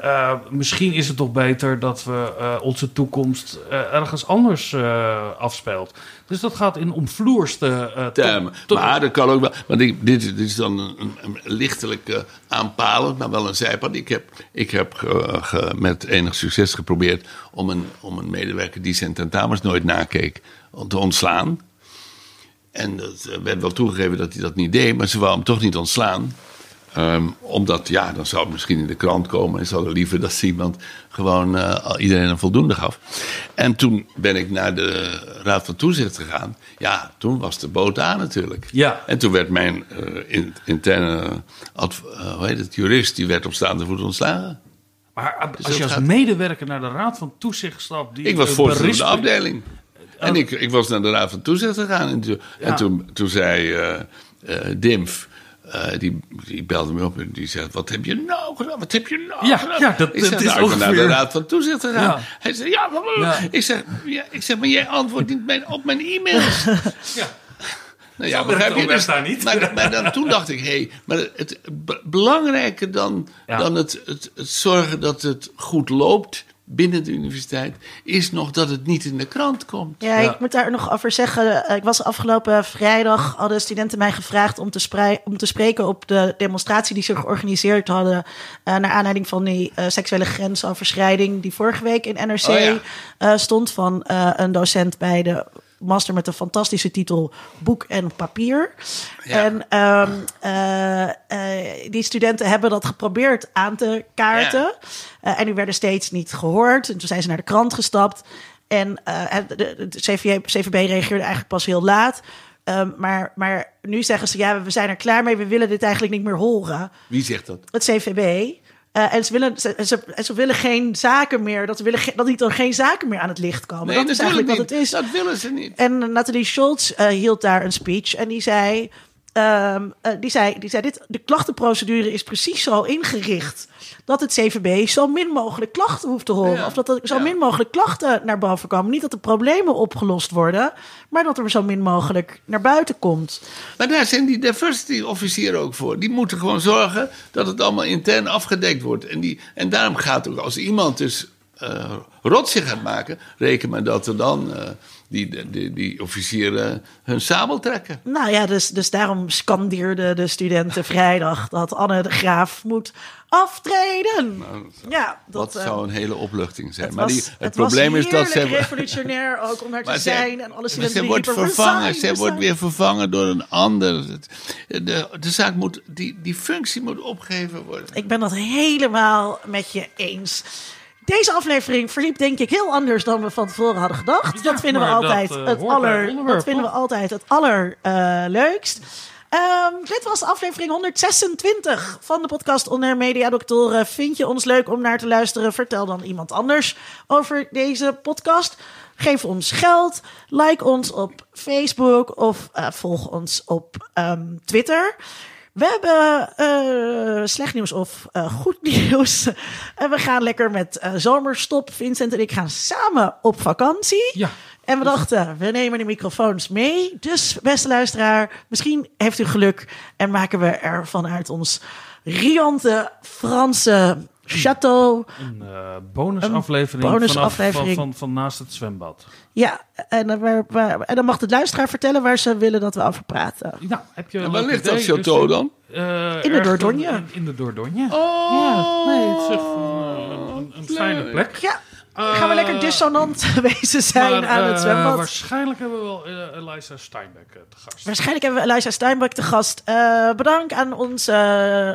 eh, misschien is het toch beter dat we eh, onze toekomst ergens anders eh, afspeelt. Dus dat gaat in omvloerste eh, tot- termen. tot- maar dat kan ook wel. Want ik, dit, dit is dan een, lichtelijk eh, aanpalend, maar wel een zijpad. Ik heb, ik heb ge- met enig succes geprobeerd om een, om een medewerker die zijn tentamens nooit nakeek te ontslaan. En dat eh, werd wel toegegeven dat hij dat niet deed, maar ze wou hem toch niet ontslaan. Ehm, omdat, ja, dan zou het misschien in de krant komen. En ze hadden liever dat iemand gewoon eh, iedereen een voldoende gaf. En toen ben ik naar de Raad van Toezicht gegaan. Ja, toen was de boot aan natuurlijk. Ja. En toen werd mijn eh, in- interne hoe heet het, jurist, die werd op staande voet ontslagen. Maar als Dus dat je als gaat- medewerker naar de Raad van Toezicht stapt... Die Ik was voorzitter van de afdeling. En ik, ik was naar de Raad van Toezicht gegaan. En, toen, Ja. en toen, toen zei Dimf, eh, die, die belde me op en die zegt: Wat heb je nou gedaan? Wat heb je nou Ja, gedaan? ja, dat- ik dat zeg, is nou, ik ben naar de Raad van Toezicht. Ja. Hij zei: Ja, Ja. Ik, zeg, ja, ik zeg: Maar jij antwoordt niet mijn- op mijn e-mails. [LAUGHS] Ja. Nou ja, begrijp je? Dus, daar niet. maar, maar dan, toen dacht ik, hé, hey, maar het b- belangrijker dan, Ja. dan het, het, het zorgen dat het goed loopt binnen de universiteit, is nog dat het niet in de krant komt. Ja, Ja. ik moet daar nog over zeggen. eh, Ik was afgelopen vrijdag, hadden studenten mij gevraagd om te, om te spreken op de demonstratie die ze georganiseerd hadden. eh, naar aanleiding van die eh, seksuele grensoverschrijding die vorige week in NRC Oh ja. eh, stond van eh, een docent bij de master met de fantastische titel Boek en Papier. Ja. En ehm, eh, eh, die studenten hebben dat geprobeerd aan te kaarten. Eh, en die werden steeds niet gehoord. En toen zijn ze naar de krant gestapt. En het- de, CVB reageerde eigenlijk pas heel laat. Ehm, maar, maar nu zeggen ze, ja, we zijn er klaar mee. We willen dit eigenlijk niet meer horen. Wie zegt dat? Het CVB. Eh, en ze willen, ze, ze, ze willen geen zaken meer, dat, willen dat niet er geen zaken meer aan het licht komen. dat is eigenlijk wat het is. Dat willen ze niet. En Nathalie Schultz eh, hield daar een speech en die zei, ehm, eh, die zei, die zei dit, de klachtenprocedure is precies zo ingericht dat het CVB zo min mogelijk klachten hoeft te horen. Ja, Of dat er zo ja. min mogelijk klachten naar boven komen. Niet dat de problemen opgelost worden, maar dat er zo min mogelijk naar buiten komt. Maar daar zijn die diversity officieren ook voor. Die moeten gewoon zorgen dat het allemaal intern afgedekt wordt. En, die, en daarom gaat ook, als iemand dus eh rotje gaat maken, reken maar dat er dan eh, die, die, die officieren hun sabel trekken. Nou ja, dus, dus daarom scandeerden de studenten [LAUGHS] vrijdag dat Anne de Graaf moet aftreden. ja, dat, Dat eh, zou een hele opluchting zijn. Het maar was, het, het probleem is dat ze. revolutionair [LAUGHS] ook om te zijn. en alle maar studenten ze wordt vervangen. "Resign, Ze wordt resign." weer vervangen door een ander. Het- De, de zaak moet, die, die functie moet opgegeven worden. Ik ben dat helemaal met je eens. Deze aflevering verliep denk ik heel anders dan we van tevoren hadden gedacht. Ja, dat vinden we altijd dat, eh, het aller, dat vinden we altijd het allerleukst. Ehm, dit was aflevering 126 van de podcast Onder Media Doctoren. Vind je ons leuk om naar te luisteren? Vertel dan iemand anders over deze podcast. Geef ons geld, like ons op Facebook of eh, volg ons op ehm, Twitter. We hebben eh, slecht nieuws of eh, goed [LAUGHS] nieuws. En we gaan lekker met eh, zomerstop. Vincent en ik gaan samen op vakantie. Ja. En we dachten, we nemen de microfoons mee. Dus, beste luisteraar, misschien heeft u geluk en maken we er vanuit ons riante Franse château. Een eh, bonusaflevering Een vanaf bonusaflevering. Van, van, van naast het zwembad. Ja, en, waar- waar- en dan mag de luisteraar vertellen waar ze willen dat we over praten. Nou, heb je een En waar ligt dat idee? château Dus, dan? eh, In de Dordogne. In, in de Dordogne. Oh, Ja, nee, het is echt een, eh, een, een fijne plek. Ja, gaan we lekker dissonant [LAUGHS] wezen zijn Maar, aan het eh, zwembad. waarschijnlijk hebben we wel eh, Eliza Steinbeck eh, te gast. Waarschijnlijk hebben we Eliza Steinbeck te gast. Eh bedankt aan onze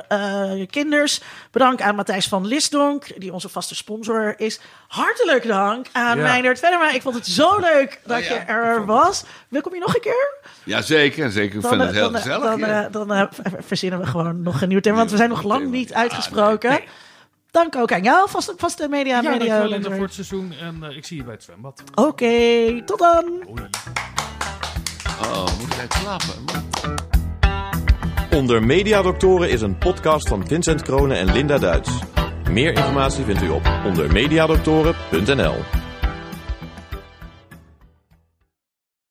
eh, kinders. Bedankt aan Matthijs van Lisdonk, die onze vaste sponsor is. Hartelijk dank aan Ja. Meindert Venema. Ik vond het zo leuk dat Oh ja, je er was. Welkom je nog een keer? Ja, zeker. zeker. Ik vind eh, het heel dan, eh, gezellig. dan, ja. eh, dan eh, verzinnen we gewoon nog een nieuw thema. Want we zijn nog lang niet Ja, uitgesproken. nee. Dank ook aan jou, vaste, vaste media. Ja, media dankjewel voor het seizoen. En eh, ik zie je bij het zwembad. Oké, tot dan. Hoi. Oh, moet ik slapen? man. Onder Mediadoktoren is een podcast van Vincent Kronen en Linda Duits. Meer informatie vindt u op ondermediadoktoren.nl.